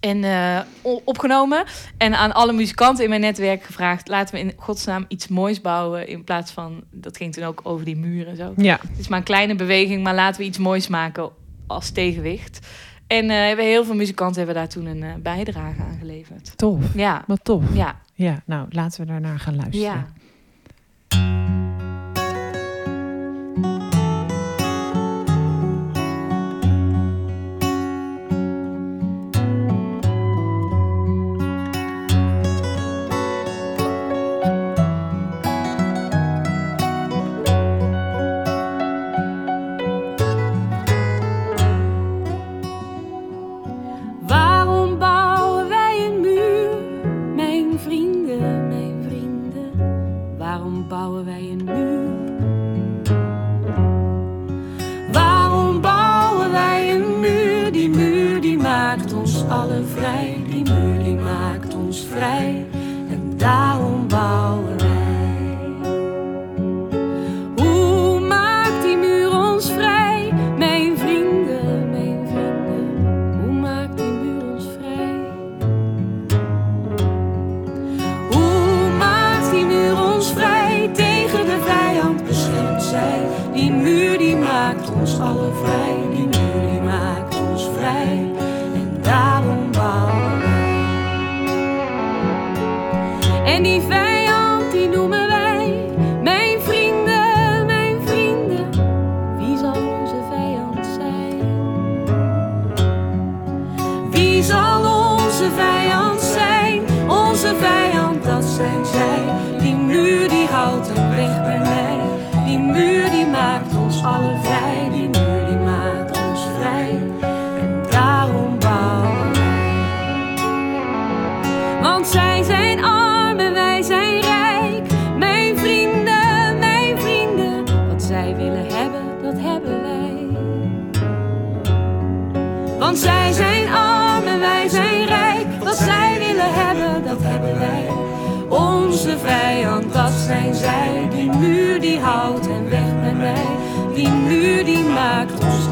en eh, opgenomen. En aan alle muzikanten in mijn netwerk gevraagd: laten we in godsnaam iets moois bouwen. In plaats van, dat ging toen ook over die muren en zo. Ja, Het is maar een kleine beweging, maar laten we iets moois maken als tegenwicht. En eh, hebben heel veel muzikanten hebben daar toen een eh, bijdrage aan geleverd. tof. Ja, Wat tof. ja. Ja, nou, laten we daarnaar gaan luisteren. Ja. Maakt ons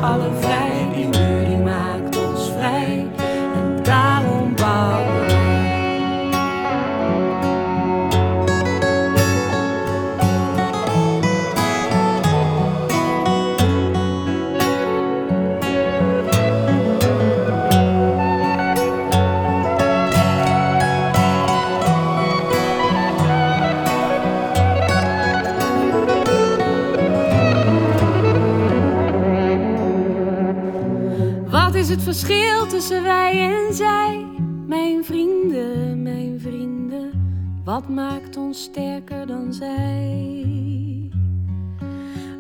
maakt ons verschil tussen wij en zij? Mijn vrienden, mijn vrienden. Wat maakt ons sterker dan zij?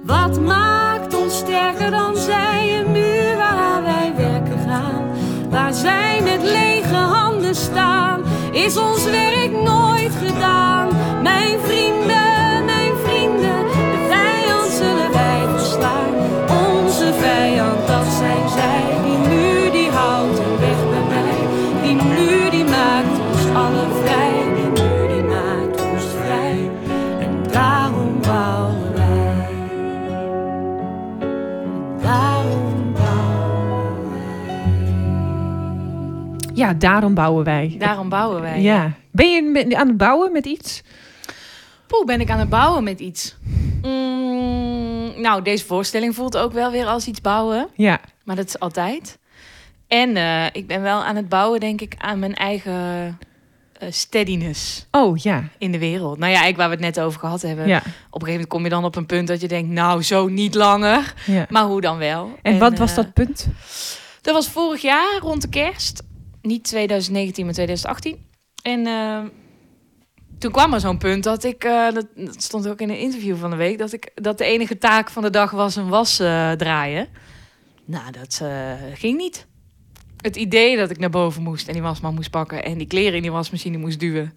Wat maakt ons sterker dan zij? Een muur waaraan wij werken gaan. Waar zij met lege handen staan. Is ons werk nooit gedaan? Mijn vrienden, Ja, daarom bouwen wij. Daarom bouwen wij. Ja. Ben je aan het bouwen met iets? Poeh, ben ik aan het bouwen met iets? Mm, nou, deze voorstelling voelt ook wel weer als iets bouwen. Ja. Maar dat is altijd. En eh, ik ben wel aan het bouwen, denk ik, aan mijn eigen eh, steadiness Oh, ja. in de wereld. Nou ja, eigenlijk waar we het net over gehad hebben. Ja. Op een gegeven moment kom je dan op een punt dat je denkt, nou, zo niet langer. ja. Maar hoe dan wel? En wat was eh, dat punt? Dat was vorig jaar rond de kerst. Niet 2019, maar 2018. En eh, toen kwam er zo'n punt dat ik, eh, dat, dat stond ook in een interview van de week, dat, ik, dat de enige taak van de dag was een was eh, draaien. Nou, dat eh, ging niet. Het idee dat ik naar boven moest en die wasman moest pakken en die kleren in die wasmachine moest duwen,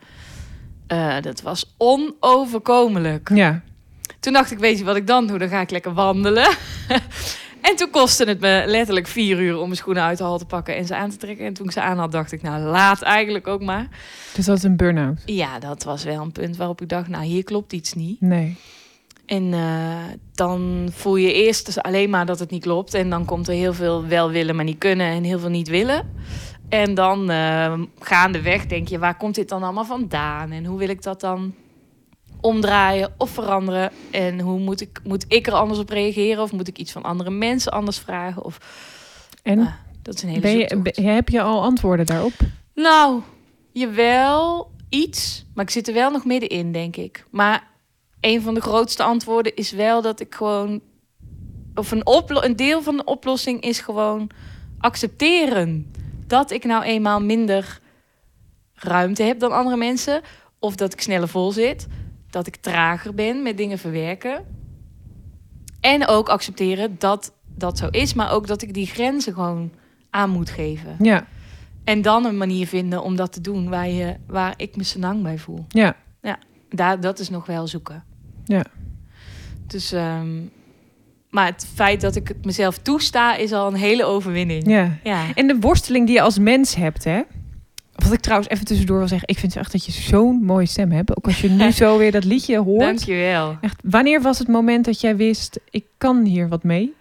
dat was onoverkomelijk. Ja. Toen dacht ik, weet je wat ik dan doe? Dan ga ik lekker wandelen. En toen kostte het me letterlijk vier uur om mijn schoenen uit de hal te pakken en ze aan te trekken. En toen ik ze aan had, dacht ik, nou laat eigenlijk ook maar. Dus dat is een burn-out? Ja, dat was wel een punt waarop ik dacht, nou hier klopt iets niet. Nee. En eh, dan voel je eerst dus alleen maar dat het niet klopt. En dan komt er heel veel wel willen, maar niet kunnen en heel veel niet willen. En dan eh, gaandeweg denk je, waar komt dit dan allemaal vandaan? En hoe wil ik dat dan omdraaien of veranderen? En hoe moet ik, moet ik er anders op reageren? Of moet ik iets van andere mensen anders vragen? Of, En ah, dat is een hele ben je, ben- heb je al antwoorden daarop? Nou, jawel. iets, maar ik zit er wel nog middenin, denk ik. Maar een van de grootste antwoorden is wel dat ik gewoon... Of een, een deel van de oplossing is gewoon accepteren. Dat ik nou eenmaal minder ruimte heb dan andere mensen. Of dat ik sneller vol zit. Dat ik trager ben met dingen verwerken. En ook accepteren dat dat zo is. Maar ook dat ik die grenzen gewoon aan moet geven. Ja, En dan een manier vinden om dat te doen waar, je, waar ik me senang bij voel. ja, Daar, dat is nog wel zoeken. Ja. Dus, ehm, maar het feit dat ik het mezelf toesta is al een hele overwinning. ja. Ja. En de worsteling die je als mens hebt, hè? Wat ik trouwens even tussendoor wil zeggen, ik vind echt dat je zo'n mooie stem hebt. Ook als je nu zo weer dat liedje hoort. Dankjewel. Echt, wanneer was het moment dat jij wist, ik kan hier wat mee?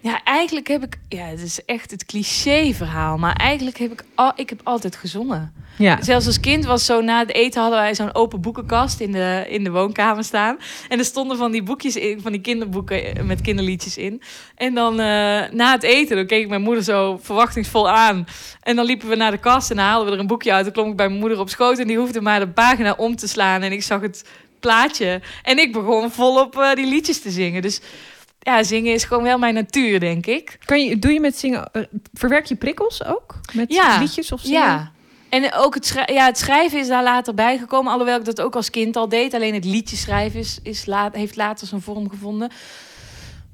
Ja, eigenlijk heb ik... Ja, het is echt het cliché verhaal. Maar eigenlijk heb ik... Al, ik heb altijd gezongen. Ja, Zelfs als kind was zo na het eten hadden wij zo'n open boekenkast in de, in de woonkamer staan. En er stonden van die boekjes in, van die kinderboeken met kinderliedjes in. En dan eh, na het eten, dan keek ik mijn moeder zo verwachtingsvol aan. En dan liepen we naar de kast en dan haalden we er een boekje uit. Dan klom ik bij mijn moeder op schoot en die hoefde maar de pagina om te slaan. En ik zag het plaatje. En ik begon volop eh, die liedjes te zingen. Dus ja, zingen is gewoon wel mijn natuur, denk ik. kan je, doe je met zingen, eh, verwerk je prikkels ook? Met Ja, liedjes of zingen? Ja. En ook het, schrij- ja, het schrijven is daar later bijgekomen. Alhoewel ik dat ook als kind al deed. Alleen het liedje schrijven is, is laat, heeft later zijn vorm gevonden.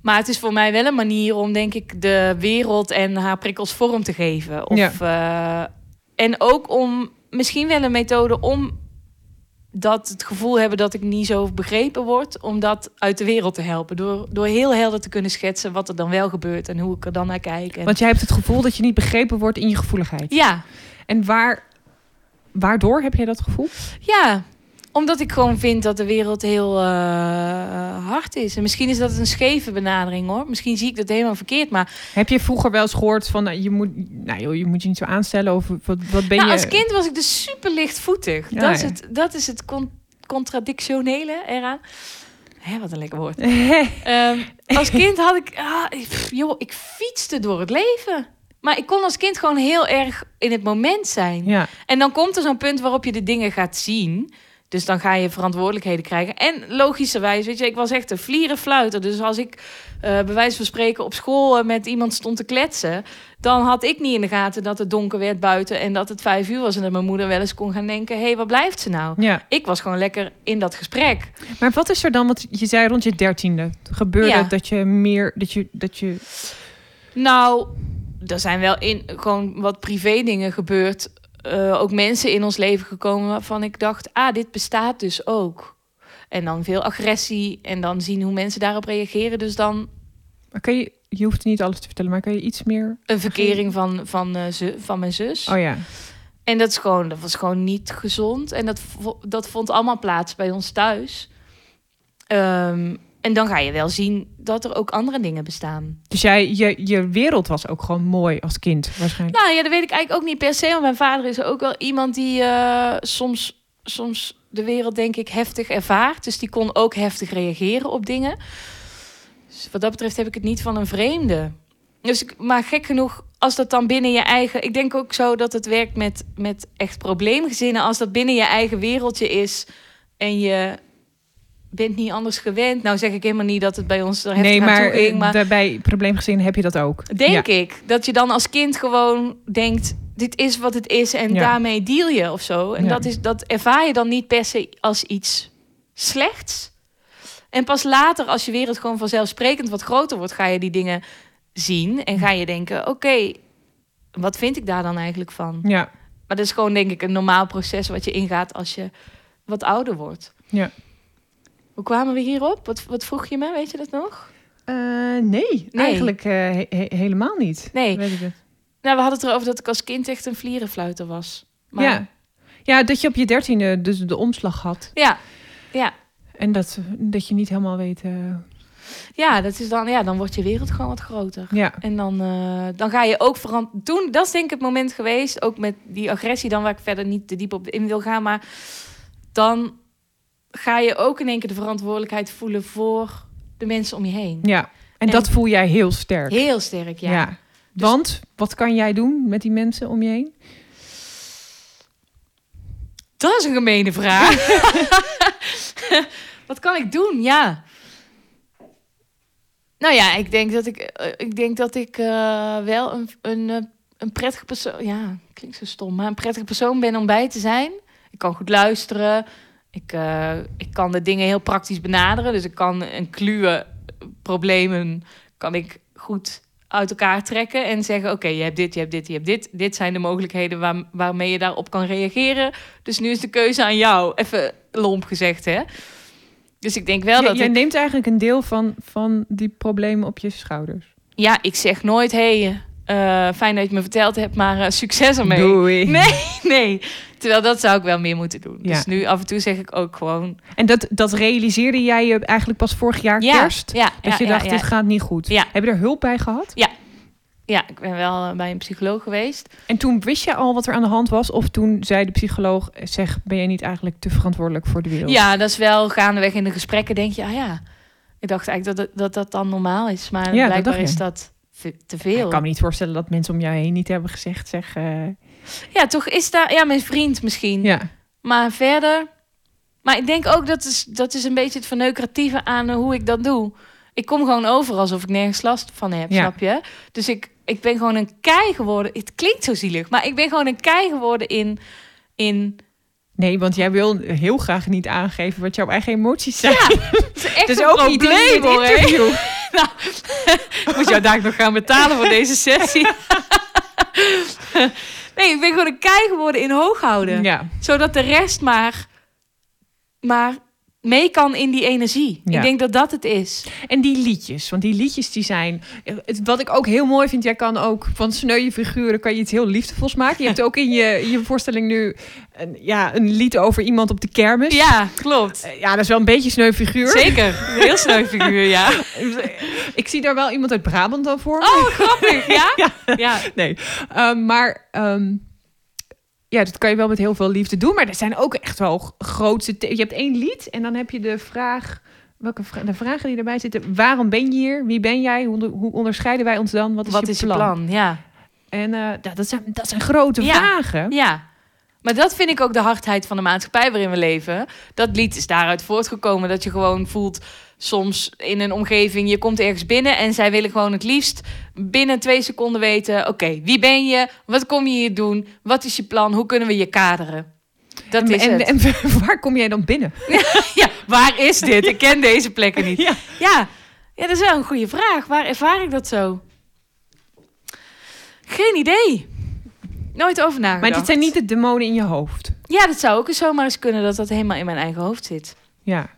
Maar het is voor mij wel een manier om, denk ik, de wereld en haar prikkels vorm te geven. Of, eh, en ook om misschien wel een methode om dat het gevoel hebben dat ik niet zo begrepen word, om dat uit de wereld te helpen. Door, door heel helder te kunnen schetsen wat er dan wel gebeurt en hoe ik er dan naar kijk. En, Want jij hebt het gevoel dat je niet begrepen wordt in je gevoeligheid. ja, En waar, waardoor heb jij dat gevoel? Ja, omdat ik gewoon vind dat de wereld heel eh, hard is. En misschien is dat een scheve benadering hoor. Misschien zie ik dat helemaal verkeerd. Maar Heb je vroeger wel eens gehoord van, nou, je, moet, nou, joh, je moet je niet zo aanstellen? Of wat, wat ben nou, je... als kind was ik dus super lichtvoetig. Ja, dat, is ja. het, dat is het con- contradictionele eraan. Hè, wat een lekker woord. Ehm, als kind had ik... Ah, pff, joh, ik fietste door het leven. Maar ik kon als kind gewoon heel erg in het moment zijn. ja, En dan komt er zo'n punt waarop je de dingen gaat zien. Dus dan ga je verantwoordelijkheden krijgen. En logischerwijs, weet je, ik was echt een vlierenfluiter. Dus als ik eh bij wijze van spreken op school eh, met iemand stond te kletsen... dan had ik niet in de gaten dat het donker werd buiten... en dat het vijf uur was en dat mijn moeder wel eens kon gaan denken... hé, hey, waar blijft ze nou? ja. Ik was gewoon lekker in dat gesprek. Maar wat is er dan, want je zei rond je dertiende, gebeurde Ja. dat je meer, dat je, dat je... Nou, er zijn wel in gewoon wat privé dingen gebeurd. Eh, ook mensen in ons leven gekomen waarvan ik dacht, ah, dit bestaat dus ook. En dan veel agressie en dan zien hoe mensen daarop reageren. Dus dan Maar kan je, je hoeft niet alles te vertellen, maar kan je iets meer... een verkering van, van, eh, zu- van mijn zus. Oh ja, En dat, is gewoon, dat was gewoon niet gezond. En dat, dat vond allemaal plaats bij ons thuis. Ehm, en dan ga je wel zien dat er ook andere dingen bestaan. dus jij, je, je wereld was ook gewoon mooi als kind, waarschijnlijk. Nou ja, dat weet ik eigenlijk ook niet per se. Want mijn vader is ook wel iemand die eh, soms, soms de wereld, denk ik, heftig ervaart. Dus die kon ook heftig reageren op dingen. Dus wat dat betreft heb ik het niet van een vreemde. Dus, ik- maar gek genoeg, als dat dan binnen je eigen... Ik denk ook zo dat het werkt met, met echt probleemgezinnen. Als dat binnen je eigen wereldje is en je bent niet anders gewend. Nou zeg ik helemaal niet dat het bij ons er heftig nee, maar, ging, eh, maar bij- probleemgezin heb je dat ook. Denk Ja. ik. Dat je dan als kind gewoon denkt, dit is wat het is en Ja. daarmee deal je of zo. En Ja. dat, is, dat ervaar je dan niet per se als iets slechts. En pas later, als je wereld gewoon vanzelfsprekend wat groter wordt, ga je die dingen zien en ga je denken, oké, wat vind ik daar dan eigenlijk van? Ja, Maar dat is gewoon denk ik een normaal proces wat je ingaat als je wat ouder wordt. ja. Hoe kwamen we hierop? Wat, wat vroeg je me? Weet je dat nog? Eh, nee, Nee. eigenlijk eh, he- he- helemaal niet. Nee. Weet ik het. Nou, we hadden het erover dat ik als kind echt een vlierenfluiter was. Maar Ja. ja, dat je op je dertiende dus de omslag had. Ja, ja. En dat, dat je niet helemaal weet... eh, Ja, dat is dan, ja, dan wordt je wereld gewoon wat groter. ja, En dan, dan ga je ook veranderen. Toen, dat is denk ik het moment geweest, ook met die agressie, dan waar ik verder niet te diep op in wil gaan, maar dan ga je ook in één keer de verantwoordelijkheid voelen voor de mensen om je heen. ja. En, En- dat voel jij heel sterk. Heel sterk, ja. Ja. Want wat kan jij doen met die mensen om je heen? Dat is een gemene vraag. Wat kan ik doen? Ja. Nou ja, ik denk dat ik, eh, ik, denk dat ik eh, wel een, een, eh, een prettige persoon... Ja, klinkt zo stom, maar een prettige persoon ben om bij te zijn. Ik kan goed luisteren. Ik, eh, ik kan de dingen heel praktisch benaderen. Dus ik kan een kluwe problemen kan ik goed uit elkaar trekken en zeggen: Oké, je hebt dit, je hebt dit, je hebt dit. Dit zijn de mogelijkheden waar, waarmee je daarop kan reageren. Dus nu is de keuze aan jou. Even lomp gezegd, hè? Dus ik denk wel dat jij ik, neemt eigenlijk een deel van, van die problemen op je schouders. ja, ik zeg nooit: Hey, eh, fijn dat je me verteld hebt, maar eh, succes ermee. Doei. Nee, nee. Terwijl dat zou ik wel meer moeten doen. Ja. Dus nu af en toe zeg ik ook gewoon: En dat, dat realiseerde jij je eigenlijk pas vorig jaar Ja, kerst? ja, Dat ja, je ja, dacht, ja. dit gaat niet goed. Ja. Heb je er hulp bij gehad? Ja, ik ben wel eh, bij een psycholoog geweest. En toen wist je al wat er aan de hand was? Of toen zei de psycholoog, zeg, ben je niet eigenlijk te verantwoordelijk voor de wereld? Ja, dat is wel gaandeweg in de gesprekken denk je, ah ja. Ik dacht eigenlijk dat dat, dat dan normaal is, maar Ja, dat blijkbaar je. is dat te Ik veel. kan me niet voorstellen dat mensen om jou heen niet hebben gezegd, zeg... eh, Ja, toch is daar, ja, mijn vriend misschien. ja. Maar verder, maar ik denk ook dat is, dat is een beetje het verneukeratieve aan hoe ik dat doe. Ik kom gewoon over alsof ik nergens last van heb, Ja. snap je? Dus ik, ik ben gewoon een kei geworden. Het klinkt zo zielig, maar ik ben gewoon een kei geworden in, in Nee, want jij wil heel graag niet aangeven wat jouw eigen emoties zijn. Ja, het is echt dus een ook niet in probleem, dit hoor, interview. Ik moet jou daar nog gaan betalen voor deze sessie. nee, ik ben gewoon een kei geworden in hooghouden. Ja. Zodat de rest maar, maar mee kan in die energie. Ja. Ik denk dat dat het is. En die liedjes, want die liedjes die zijn... het- Wat ik ook heel mooi vind, jij kan ook van sneuwe figuren... kan je iets heel liefdevols maken. Je hebt ook in je, in je voorstelling nu een, ja, een lied over iemand op de kermis. Ja, klopt. Eh, Ja, dat is wel een beetje sneu figuur. Zeker. Heel sneu figuur, ja. Ik zie daar wel iemand uit Brabant dan voor. Oh, grappig, ja? Ja. Ja. Nee, Ehm, maar ehm, ja, dat kan je wel met heel veel liefde doen. Maar er zijn ook echt wel g- grootste... the- Je hebt één lied en dan heb je de vraag... Welke vra- de vragen die erbij zitten. Waarom ben je hier? Wie ben jij? Hoe, hoe onderscheiden wij ons dan? Wat is, Wat je, is je plan? plan? Ja. En eh, ja, dat, zijn, dat zijn grote Ja. vragen. Ja. Maar dat vind ik ook de hardheid van de maatschappij waarin we leven. Dat lied is daaruit voortgekomen dat je gewoon voelt soms in een omgeving, je komt ergens binnen en zij willen gewoon het liefst binnen twee seconden weten, oké, wie ben je? Wat kom je hier doen? Wat is je plan? Hoe kunnen we je kaderen? Dat En, is en, het. en waar kom jij dan binnen? ja, waar is dit? Ik ken deze plekken niet. Ja. Ja, ja, dat is wel een goede vraag. Waar ervaar ik dat zo? Geen idee. Nooit over nagedacht. Maar dit zijn niet de demonen in je hoofd. Ja, dat zou ook eens zomaar eens kunnen dat dat helemaal in mijn eigen hoofd zit. Ja.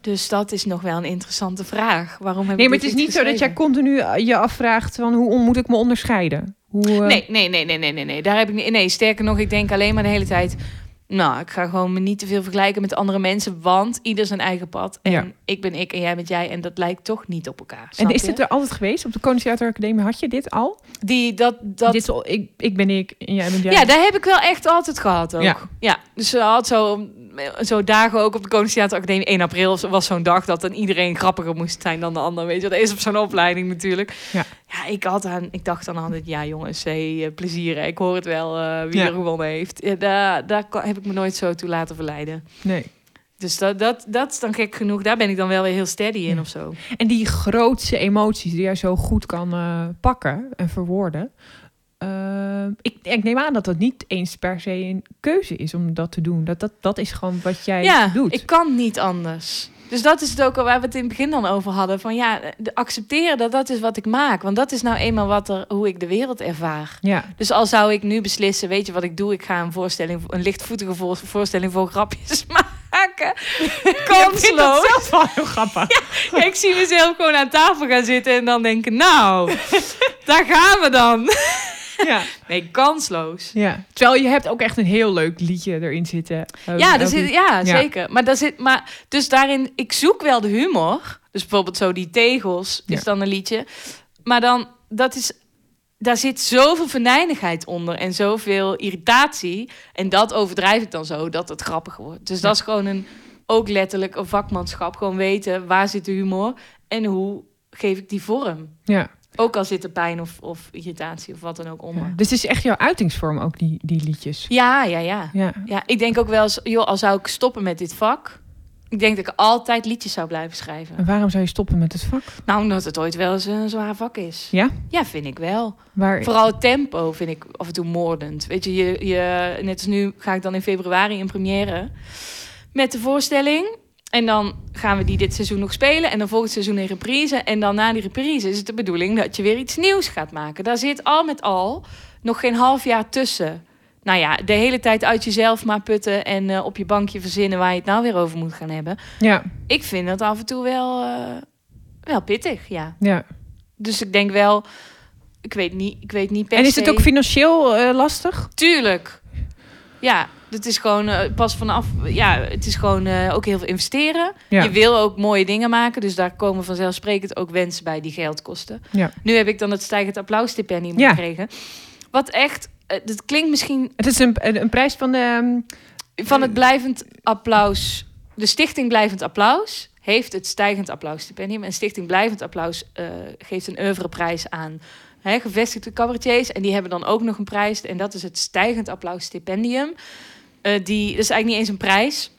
Dus dat is nog wel een interessante vraag. Waarom heb Nee, ik maar het is niet zo dat jij continu eh, je afvraagt van hoe moet ik me onderscheiden? Hoe, Nee, nee, nee, nee, nee, nee, nee. Daar heb ik niet. Nee, sterker nog, ik denk alleen maar de hele tijd. Nou, ik ga gewoon me niet te veel vergelijken met andere mensen, want ieder zijn eigen pad. En Ja. ik ben ik en jij bent jij, en dat lijkt toch niet op elkaar. En is je? dit er altijd geweest? Op de Koninklijke Academie had je dit al? Die, dat, dat, Dit is al, ik, ik ben ik en jij bent jij. Ja, daar heb ik wel echt altijd gehad ook. Ja. Ja, dus ze had zo, zo dagen ook op de Koningstheater Academie. 1 april was zo'n dag dat dan iedereen grappiger moest zijn dan de ander. Weet je, dat is op zo'n opleiding natuurlijk. Ja. ja ik, had aan, ik dacht dan altijd, ja jongens, hey, eh, plezier. Ik hoor het wel eh, wie Ja. er gewonnen heeft. Ja, daar, daar heb ik me nooit zo toe laten verleiden. Nee. Dus dat, dat, dat is dan gek genoeg. Daar ben ik dan wel weer heel steady in Ja. of zo. En die grootste emoties die jij zo goed kan eh, pakken en verwoorden. Eh, ik, ik neem aan dat dat niet eens per se een keuze is om dat te doen. Dat, dat, dat is gewoon wat jij ja, doet. ik kan niet anders. Dus dat is het ook al waar we het in het begin dan over hadden. Van ja, de, accepteren dat dat is wat ik maak. Want dat is nou eenmaal wat er, hoe ik de wereld ervaar. Ja. Dus al zou ik nu beslissen, weet je wat ik doe? Ik ga een voorstelling, een lichtvoetige voor- voorstelling voor grapjes maken. Kansloos. zelf wel heel grappig. Ja, ik zie mezelf gewoon aan tafel gaan zitten en dan denken, nou, daar gaan we dan. Ja. Nee, kansloos. ja. Terwijl je hebt ook echt een heel leuk liedje erin zitten. Eh, Ja, daar zit, ja, Ja. zeker. Maar, daar zit, maar dus daarin, ik zoek wel de humor. Dus bijvoorbeeld zo die tegels is Ja. dan een liedje. Maar dan, dat is, daar zit zoveel venijnigheid onder en zoveel irritatie. En dat overdrijf ik dan zo, dat het grappig wordt. Dus dat is gewoon een, ook letterlijk een vakmanschap. Gewoon weten, waar zit de humor en hoe geef ik die vorm. Ja. Ook al zit er pijn of, of irritatie of wat dan ook onder. Ja. Dus het is echt jouw uitingsvorm ook, die, die liedjes. Ja, ja, ja. Ja. Ja, ik denk ook wel eens, joh, al zou ik stoppen met dit vak. Ik denk dat ik altijd liedjes zou blijven schrijven. En waarom zou je stoppen met het vak? Nou, omdat het ooit wel eens een zwaar vak is. Ja? Ja, vind ik wel. Waar... Vooral het tempo vind ik af en toe moordend. Weet je, je, je, net als nu ga ik dan in februari in première met de voorstelling. En dan gaan we die dit seizoen nog spelen. En dan volgend seizoen in reprise. En dan na die reprise is het de bedoeling dat je weer iets nieuws gaat maken. Daar zit al met al nog geen half jaar tussen. Nou ja, de hele tijd uit jezelf maar putten en eh, op je bankje verzinnen waar je het nou weer over moet gaan hebben. Ja, Ik vind dat af en toe wel, eh, wel pittig, ja. ja. Dus ik denk wel, ik weet niet, ik weet niet per En is het se- ook financieel eh, lastig? Tuurlijk. Ja, het is gewoon eh, pas vanaf. Ja, het is gewoon eh, ook heel veel investeren. Ja. Je wil ook mooie dingen maken, dus daar komen vanzelfsprekend ook wensen bij die geld kosten. Ja. Nu heb ik dan het stijgend applausstipendium Ja. gekregen. Wat echt, eh, dat klinkt misschien Het is een, een, een prijs van de... ehm, van het blijvend applaus. De Stichting Blijvend Applaus heeft het stijgend applausstipendium. En Stichting Blijvend Applaus geeft een oeuvreprijs aan gevestigde cabaretiers. En die hebben dan ook nog een prijs. En dat is het stijgend applausstipendium. Eh die, dat is eigenlijk niet eens een prijs.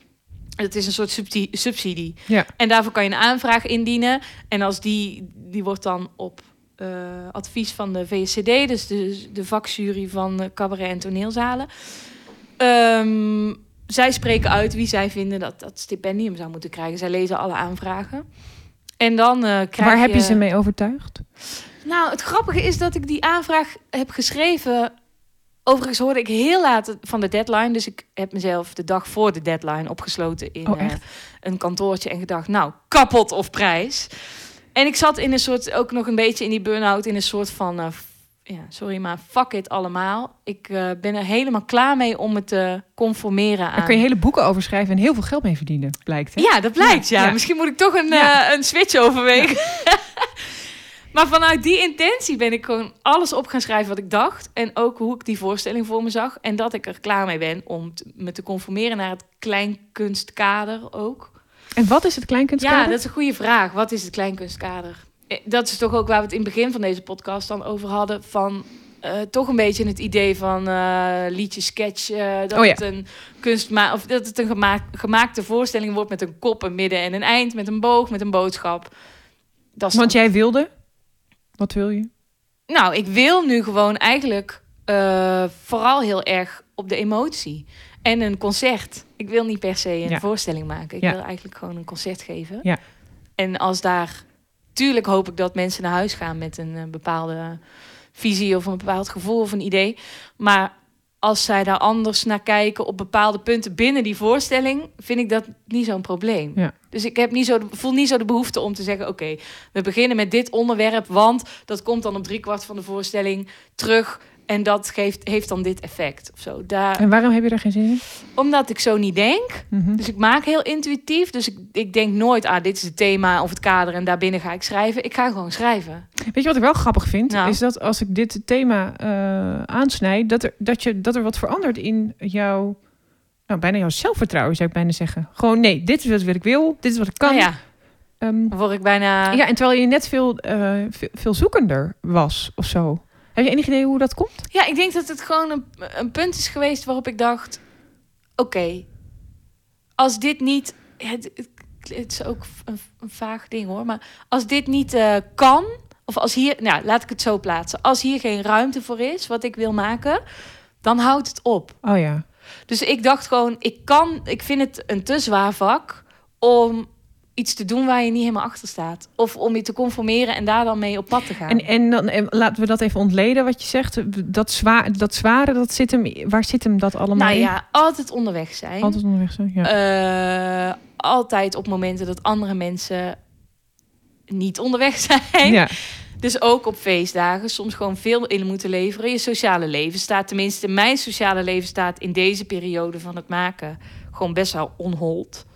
Het is een soort subti- subsidie. Ja. En daarvoor kan je een aanvraag indienen. En als die, die wordt dan op eh, advies van de VSCD, dus de, de vakjury van cabaret en toneelzalen. Ehm, zij spreken uit wie zij vinden dat dat stipendium zou moeten krijgen. Zij lezen alle aanvragen. En dan eh krijg Waar heb je ze mee overtuigd? nou, het grappige is dat ik die aanvraag heb geschreven. Overigens hoorde ik heel laat van de deadline. Dus ik heb mezelf de dag voor de deadline opgesloten in Oh, eh, een kantoortje en gedacht, nou, kapot of prijs. En ik zat in een soort, ook nog een beetje in die burn-out, in een soort van, eh, ja, sorry, maar fuck it allemaal. Ik eh, ben er helemaal klaar mee om me te conformeren aan. Daar kun je hele boeken over schrijven en heel veel geld mee verdienen, blijkt. Hè? Ja, dat blijkt. Ja, Ja. Misschien moet ik toch een, Ja. een switch overwegen. maar vanuit die intentie ben ik gewoon alles op gaan schrijven wat ik dacht. En ook hoe ik die voorstelling voor me zag. En dat ik er klaar mee ben om te- me te conformeren naar het kleinkunstkader ook. En wat is het kleinkunstkader? Ja, dat is een goede vraag. Wat is het kleinkunstkader? Eh, Dat is toch ook waar we het in het begin van deze podcast dan over hadden. Van eh, toch een beetje het idee van eh liedje, sketch. dat Oh ja. het een kunstma of dat het een gema- gemaakte voorstelling wordt met een kop, een midden en een eind, met een boog, met een boodschap. Dat is Want dan- jij wilde? Wat wil je? Nou, ik wil nu gewoon eigenlijk eh, vooral heel erg op de emotie. En een concert. Ik wil niet per se een Ja. voorstelling maken. Ik Ja. wil eigenlijk gewoon een concert geven. Ja. En als daar... Tuurlijk hoop ik dat mensen naar huis gaan met een eh, bepaalde visie of een bepaald gevoel of een idee. Maar als zij daar anders naar kijken op bepaalde punten binnen die voorstelling, vind ik dat niet zo'n probleem. Ja. Dus ik heb niet zo de, voel niet zo de behoefte om te zeggen: oké, we beginnen met dit onderwerp, want dat komt dan op driekwart van de voorstelling terug. En dat geeft, heeft dan dit effect of zo. Daar, En waarom heb je daar geen zin in? omdat ik zo niet denk. Mhm. Dus ik maak heel intuïtief. Dus ik, ik denk nooit, ah, dit is het thema of het kader en daarbinnen ga ik schrijven. Ik ga gewoon schrijven. Weet je wat ik wel grappig vind? Nou. Is dat als ik dit thema eh aansnijd, dat er, dat, je, dat er wat verandert in jouw, nou bijna jouw zelfvertrouwen zou ik bijna zeggen. Gewoon nee, dit is wat ik wil, dit is wat ik kan. Nou ja, Ehm, word ik bijna... ja, en terwijl je net veel, eh, veel, veel zoekender was of zo. Heb je enig idee hoe dat komt? Ja, ik denk dat het gewoon een, een punt is geweest waarop ik dacht: oké, als dit niet. Het, het, het is ook een, een vaag ding hoor, maar als dit niet eh, kan, of als hier, nou laat ik het zo plaatsen, als hier geen ruimte voor is wat ik wil maken, dan houdt het op. Oh ja. Dus ik dacht gewoon: ik kan, ik vind het een te zwaar vak om iets te doen waar je niet helemaal achter staat, of om je te conformeren en daar dan mee op pad te gaan. En, en dan en laten we dat even ontleden wat je zegt. Dat, zwa dat zware, dat zit hem, waar zit hem dat allemaal nou in? ja, altijd onderweg zijn. Altijd onderweg zijn. Ja. Eh, altijd op momenten dat andere mensen niet onderweg zijn. ja. Dus ook op feestdagen soms gewoon veel in moeten leveren. Je sociale leven staat, tenminste mijn sociale leven staat in deze periode van het maken gewoon best wel onhold.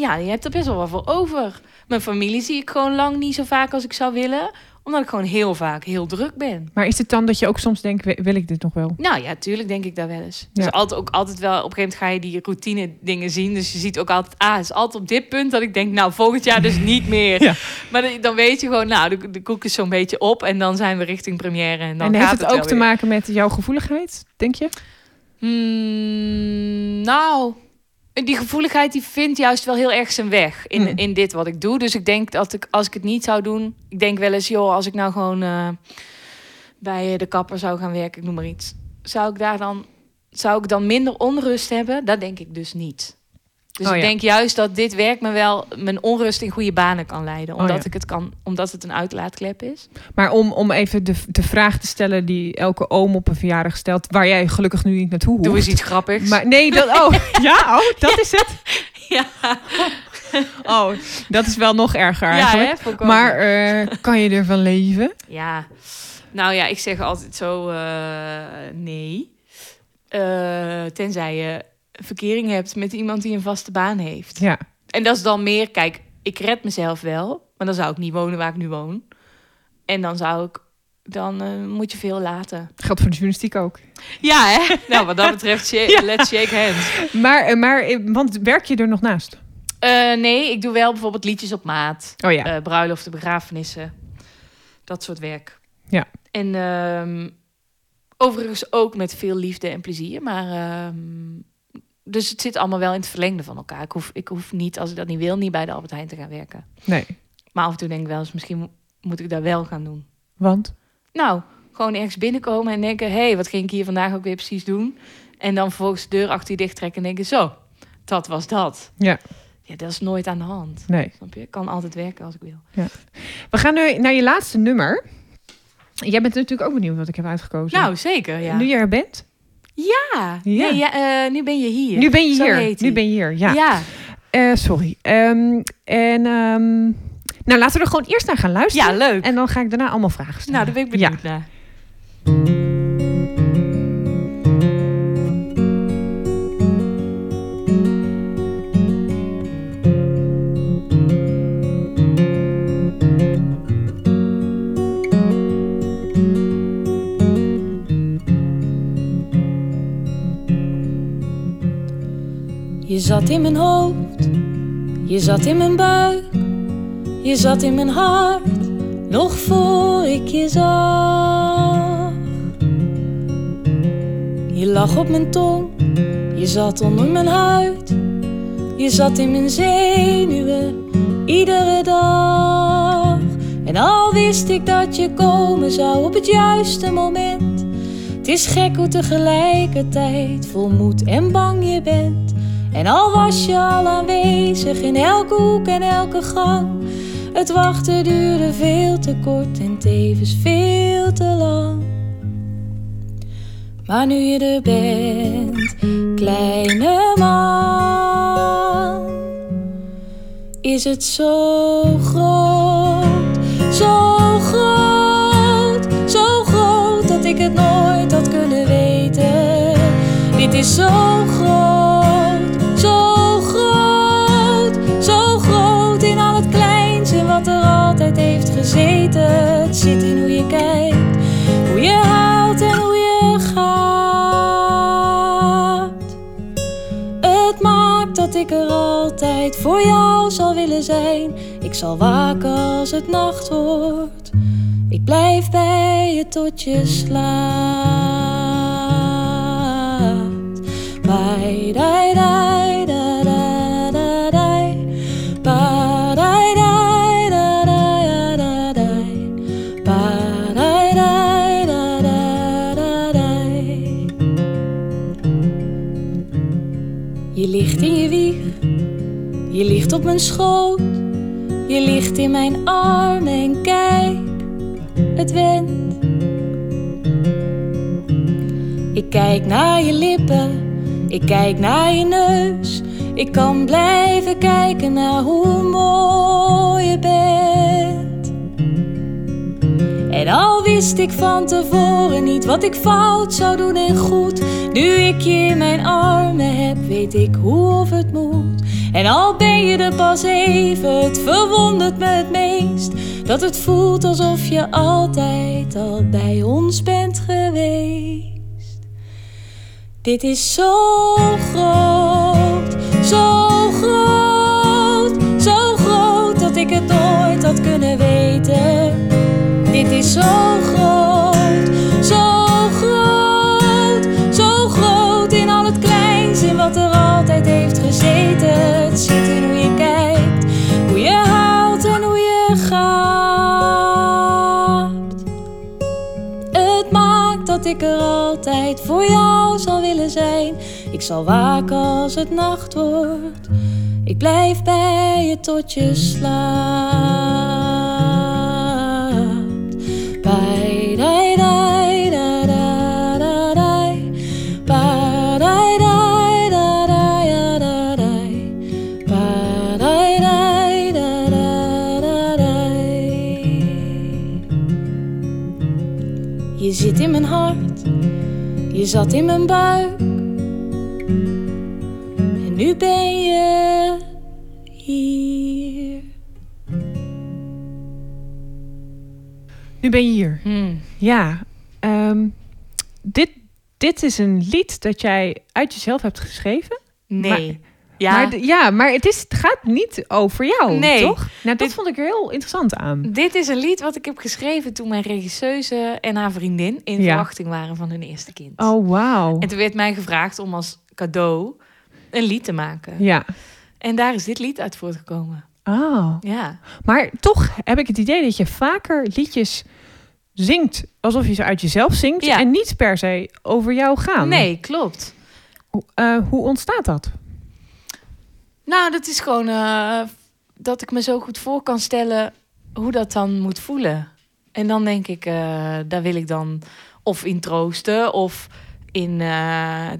Ja, je hebt er best wel wat voor over. Mijn familie zie ik gewoon lang niet zo vaak als ik zou willen. Omdat ik gewoon heel vaak heel druk ben. Maar is het dan dat je ook soms denkt, "Wi- wil ik dit nog wel? Nou ja, tuurlijk denk ik daar wel eens. Ja. Dus altijd, ook altijd wel, op een gegeven moment ga je die routine dingen zien. Dus je ziet ook altijd, ah, het is altijd op dit punt dat ik denk, nou, volgend jaar dus niet meer. Ja. Maar dan- weet je gewoon, nou, de, de koek is zo'n beetje op. En dan zijn we richting première. En dan en heeft het het ook te maken met jouw gevoeligheid, denk je? Hmm, nou, die gevoeligheid die vindt juist wel heel erg zijn weg in, Mm. in dit wat ik doe. Dus ik denk dat ik, als ik het niet zou doen, ik denk wel eens, joh, als ik nou gewoon eh, bij de kapper zou gaan werken, ik noem maar iets, zou ik daar dan, zou ik dan minder onrust hebben? Dat denk ik dus niet. Dus Oh, ik ja. denk juist dat dit werk me wel mijn onrust in goede banen kan leiden, Oh, omdat ja. ik het kan, omdat het een uitlaatklep is. Maar om, om even de, de vraag te stellen die elke oom op een verjaardag stelt, waar jij gelukkig nu niet naartoe hoeft. Doe eens iets grappigs. Maar nee, dat, oh, ja, oh, dat is het. ja, Oh, dat is wel nog erger eigenlijk. hè, maar eh, kan je ervan leven? Ja, nou ja, ik zeg altijd zo eh, nee. Eh, tenzij je verkering hebt met iemand die een vaste baan heeft. Ja, En dat is dan meer, kijk, ik red mezelf wel, maar dan zou ik niet wonen waar ik nu woon. En dan zou ik, dan eh, moet je veel laten. geldt voor de journalistiek ook. Ja, hè? Nou, wat dat betreft, let's shake hands. Maar, eh, maar eh, want werk je er nog naast? Nee, ik doe wel bijvoorbeeld liedjes op maat. Oh ja, eh bruiloften, begrafenissen. Dat soort werk. Ja. En ehm, overigens ook met veel liefde en plezier. Maar ehm, dus het zit allemaal wel in het verlengde van elkaar. Ik hoef, ik hoef niet, als ik dat niet wil, niet bij de Albert Heijn te gaan werken. nee. Maar af en toe denk ik wel eens, misschien mo- moet ik dat wel gaan doen. Want? Nou, gewoon ergens binnenkomen en denken... hé, hey, wat ging ik hier vandaag ook weer precies doen? En dan vervolgens de deur achter je dicht trekken en denken... zo, dat was dat. Ja, Ja, dat is nooit aan de hand. nee. Snap je? Ik kan altijd werken als ik wil. We gaan nu naar je laatste nummer. Jij bent natuurlijk ook benieuwd wat ik heb uitgekozen. Nou, zeker, ja. Nu je er bent? Ja, Ja. Nee, ja eh, nu ben je hier. Nu ben je Zo hier. Nu ben je hier, ja. Ja, Eh, sorry. Ehm, en ehm, nou, laten we er gewoon eerst naar gaan luisteren. ja, leuk. En dan ga ik daarna allemaal vragen stellen. nou, daar ben ik benieuwd naar. Je zat in mijn hoofd, je zat in mijn buik, je zat in mijn hart, nog voor ik je zag. Je lag op mijn tong, je zat onder mijn huid, je zat in mijn zenuwen, iedere dag. En al wist ik dat je komen zou op het juiste moment. Het is gek hoe tegelijkertijd vol moed en bang je bent. En al was je al aanwezig in elke hoek en elke gang. Het wachten duurde veel te kort en tevens veel te lang. Maar nu je er bent, kleine man, is het zo groot, zo groot, zo groot dat ik het nooit had kunnen weten. Dit is zo groot, gezeten. Het zit in hoe je kijkt, hoe je houdt en hoe je gaat. Het maakt dat ik er altijd voor jou zal willen zijn. Ik zal waken als het nacht wordt. Ik blijf bij je tot je slaapt. Bai, dai, dai, da, op mijn schoot, je ligt in mijn armen en kijk, het went. Ik kijk naar je lippen, ik kijk naar je neus, ik kan blijven kijken naar hoe mooi je bent. En al wist ik van tevoren niet wat ik fout zou doen en goed. Nu ik je in mijn armen heb, weet ik hoe of het moet. En al ben je er pas even, het verwondert me het meest. Dat het voelt alsof je altijd al bij ons bent geweest. Dit is zo groot, zo groot, zo groot dat ik het nooit had kunnen weten. Dit is zo groot, zo groot, zo groot in al het kleins in wat er altijd heeft gezeten. Het zit in hoe je kijkt, hoe je houdt en hoe je gaat. Het maakt dat ik er altijd voor jou zal willen zijn. Ik zal waken als het nacht wordt. Ik blijf bij je tot je slaapt. Je zit in mijn hart, je zat in mijn buik. En nu ben je hier. Nu ben je hier. Hmm. Ja, ehm, dit, dit is een lied dat jij uit jezelf hebt geschreven. Nee. ja, Maar, ja, maar het, is, het gaat niet over jou, Nee. toch? Nou, dat Dit- vond ik er heel interessant aan. dit is een lied wat ik heb geschreven toen mijn regisseuse en haar vriendin in Ja. verwachting waren van hun eerste kind. Oh, wauw. En toen werd mij gevraagd om als cadeau een lied te maken. Ja. En daar is dit lied uit voortgekomen. Oh. Ja. Maar toch heb ik het idee dat je vaker liedjes zingt alsof je ze uit jezelf zingt Ja. en niet per se over jou gaan. Nee, klopt. Hoe- eh, hoe ontstaat dat? Nou, dat is gewoon eh, dat ik me zo goed voor kan stellen hoe dat dan moet voelen. En dan denk ik, eh, daar wil ik dan of in troosten of in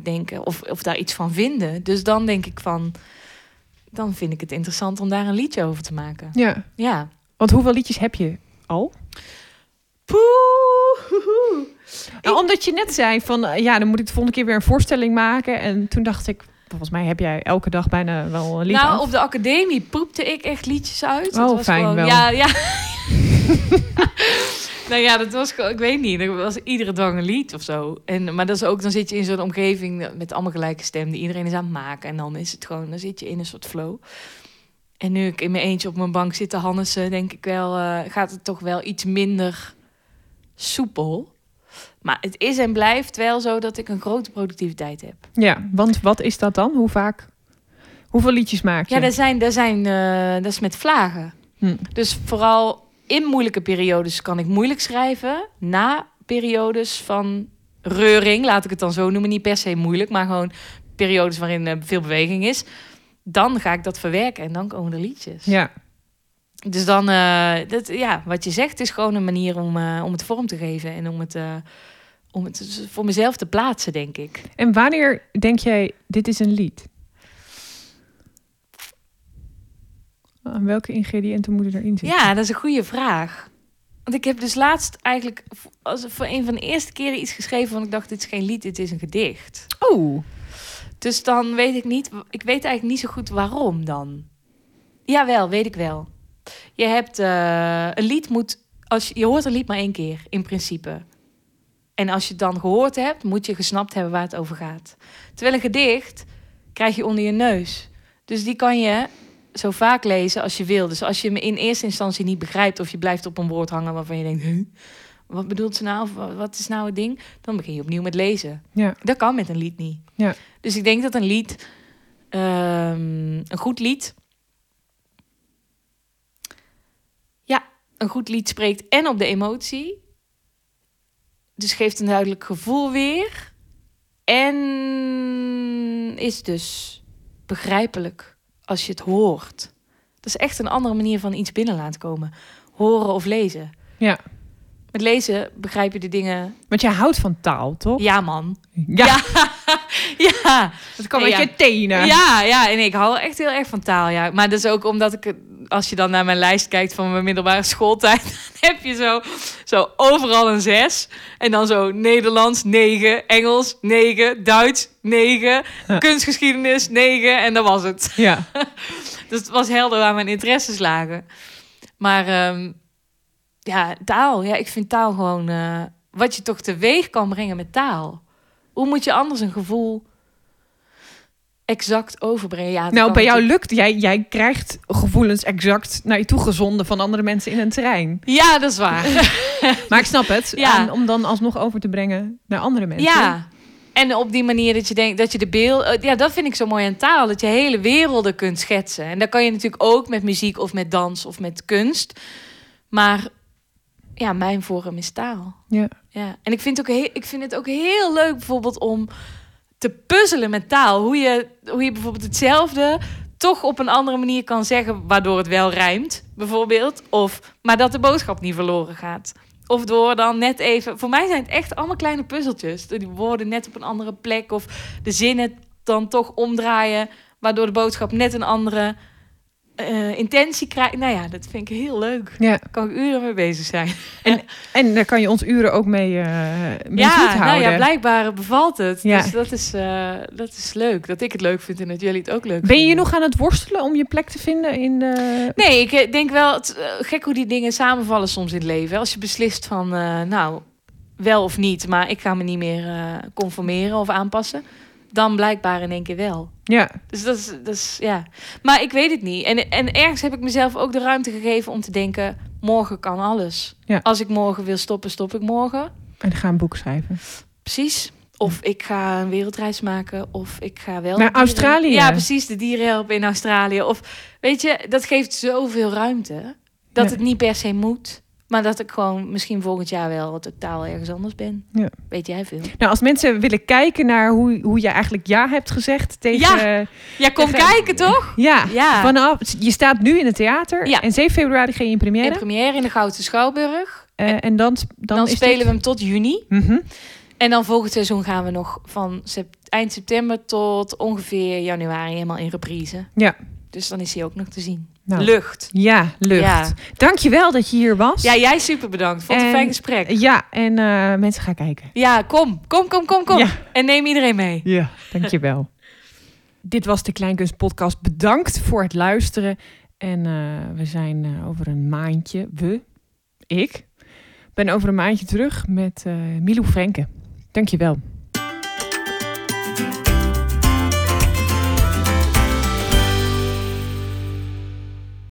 denken of, of daar iets van vinden. Dus dan denk ik van, dan vind ik het interessant om daar een liedje over te maken. Ja. Ja. Want hoeveel liedjes heb je al? Poeh. Nou, omdat je net zei van eh, ja, dan moet ik de volgende keer weer een voorstelling maken. En toen dacht ik, volgens mij heb jij elke dag bijna wel een lied Nou, af. op de academie poepte ik echt liedjes uit. Oh, Het was fijn gewoon, wel. Ja, ja. nou ja, dat was gewoon, ik weet niet, er was iedere dag een lied of zo. En, maar dat is ook, dan zit je in zo'n omgeving met allemaal gelijke stemmen. Iedereen is aan het maken en dan is het gewoon, dan zit je in een soort flow. En nu ik in mijn eentje op mijn bank zit te Hannessen, denk ik wel, eh, gaat het toch wel iets minder soepel. Maar het is en blijft wel zo dat ik een grote productiviteit heb. Ja, want wat is dat dan? Hoe vaak? Hoeveel liedjes maak je? Ja, dat, zijn, dat, zijn, eh, dat is met vlagen. Hm. Dus vooral in moeilijke periodes kan ik moeilijk schrijven. Na periodes van reuring, laat ik het dan zo noemen. Niet per se moeilijk, maar gewoon periodes waarin eh, veel beweging is. Dan ga ik dat verwerken en dan komen er liedjes. Ja, Dus dan, eh, dat, ja, wat je zegt is gewoon een manier om, eh, om het vorm te geven. En om het, eh, om het voor mezelf te plaatsen, denk ik. en wanneer denk jij, dit is een lied? Welke ingrediënten moeten erin zitten? Ja, dat is een goede vraag. Want ik heb dus laatst eigenlijk als voor een van de eerste keren iets geschreven van ik dacht dit is geen lied, dit is een gedicht. Oh, Dus dan weet ik niet, ik weet eigenlijk niet zo goed waarom dan. Jawel, weet ik wel. Je hebt eh, een lied moet als je, hoort een lied maar één keer in principe. En als je het dan gehoord hebt, moet je gesnapt hebben waar het over gaat. Terwijl een gedicht krijg je onder je neus. Dus die kan je zo vaak lezen als je wil. Dus als je hem in eerste instantie niet begrijpt of je blijft op een woord hangen waarvan je denkt, huh, wat bedoelt ze nou? Of wat is nou het ding? Dan begin je opnieuw met lezen. ja. Dat kan met een lied niet. Ja. Dus ik denk dat een lied, ehm, een goed lied, ja, een goed lied spreekt en op de emotie. Dus geeft een duidelijk gevoel weer. En is dus begrijpelijk als je het hoort. Dat is echt een andere manier van iets binnen laten komen. Horen of lezen. Ja. Met lezen begrijp je de dingen. Want jij houdt van taal, toch? Ja, man. Ja. ja, kan Ja. met je tenen. ja, ja, en ik hou echt heel erg van taal, ja. Maar dat is ook omdat ik, als je dan naar mijn lijst kijkt van mijn middelbare schooltijd, dan heb je zo, zo overal een zes. En dan zo Nederlands, negen, Engels, negen, Duits, negen, kunstgeschiedenis, negen. En dat was het. Ja. Dus het was helder waar mijn interesses lagen. Maar ehm, ja, taal. Ja, ik vind taal gewoon eh, wat je toch teweeg kan brengen met taal. Hoe moet je anders een gevoel exact overbrengen? Ja, Nou, bij jou lukt, jij, jij krijgt gevoelens exact naar je toe gezonden van andere mensen in een terrein. Ja, dat is waar. Maar ik snap het. Ja. En om dan alsnog over te brengen naar andere mensen. ja. En op die manier dat je denkt dat je de beeld. eh, Ja, dat vind ik zo mooi aan taal. Dat je hele werelden kunt schetsen. En dat kan je natuurlijk ook met muziek of met dans of met kunst. Maar ja, mijn vorm is taal. Ja. Ja, en ik vind, ook heel, ik vind het ook heel leuk bijvoorbeeld om te puzzelen met taal. Hoe je, hoe je bijvoorbeeld hetzelfde toch op een andere manier kan zeggen, waardoor het wel rijmt, bijvoorbeeld. Of, maar dat de boodschap niet verloren gaat. Of door dan net even... Voor mij zijn het echt allemaal kleine puzzeltjes. Die woorden net op een andere plek. Of de zinnen dan toch omdraaien. Waardoor de boodschap net een andere eh, intentie krijgt. Nou ja, dat vind ik heel leuk. Ja. Daar kan ik uren mee bezig zijn. En daar kan je ons uren ook mee, eh mee ja, zoet nou houden. ja, blijkbaar bevalt het. Ja. Dus dat is, eh, dat is leuk. Dat ik het leuk vind en dat jullie het ook leuk ben je vinden. nog aan het worstelen om je plek te vinden in de... Nee, ik denk wel, het, gek hoe die dingen samenvallen soms in het leven. Als je beslist van, nou, wel of niet, maar ik ga me niet meer conformeren of aanpassen. Dan blijkbaar in één keer wel. Ja, Dus dat is, dat is ja. Maar ik weet het niet. En, en ergens heb ik mezelf ook de ruimte gegeven om te denken: morgen kan alles. Ja. Als ik morgen wil stoppen, stop ik morgen. en ga een boek schrijven. Precies. Of ik ga een wereldreis maken. Of ik ga wel. Naar Australië. Ja, precies. De dieren helpen in Australië. Of weet je, dat geeft zoveel ruimte. Dat Ja. het niet per se moet. Maar dat ik gewoon misschien volgend jaar wel totaal ergens anders ben. Ja. Weet jij veel? Nou, als mensen willen kijken naar hoe, hoe je eigenlijk ja hebt gezegd tegen... Ja. Ja, kom Tegen- kijken toch? Ja, Ja. vanaf, je staat nu in het theater. Ja. En 7 februari ga je in première. In première in de Gouden Schouwburg. Eh, en dan, dan, spelen dit- we hem tot juni. Mhm. En dan volgend seizoen gaan we nog van eind september tot ongeveer januari helemaal in reprise. Ja. Dus dan is hij ook nog te zien. Nou, Lucht. Ja, lucht. Ja. Dankjewel dat je hier was. Ja, jij super bedankt. Vond een En- fijn gesprek. Ja, en eh, mensen gaan kijken. Ja, kom. Kom, kom, kom, kom. Ja. En neem iedereen mee. Ja, dankjewel. Dit was de Kleinkunst podcast. Bedankt voor het luisteren. En eh, we zijn eh, over een maandje, we, ik, ben over een maandje terug met eh Milou Frenke. Dankjewel.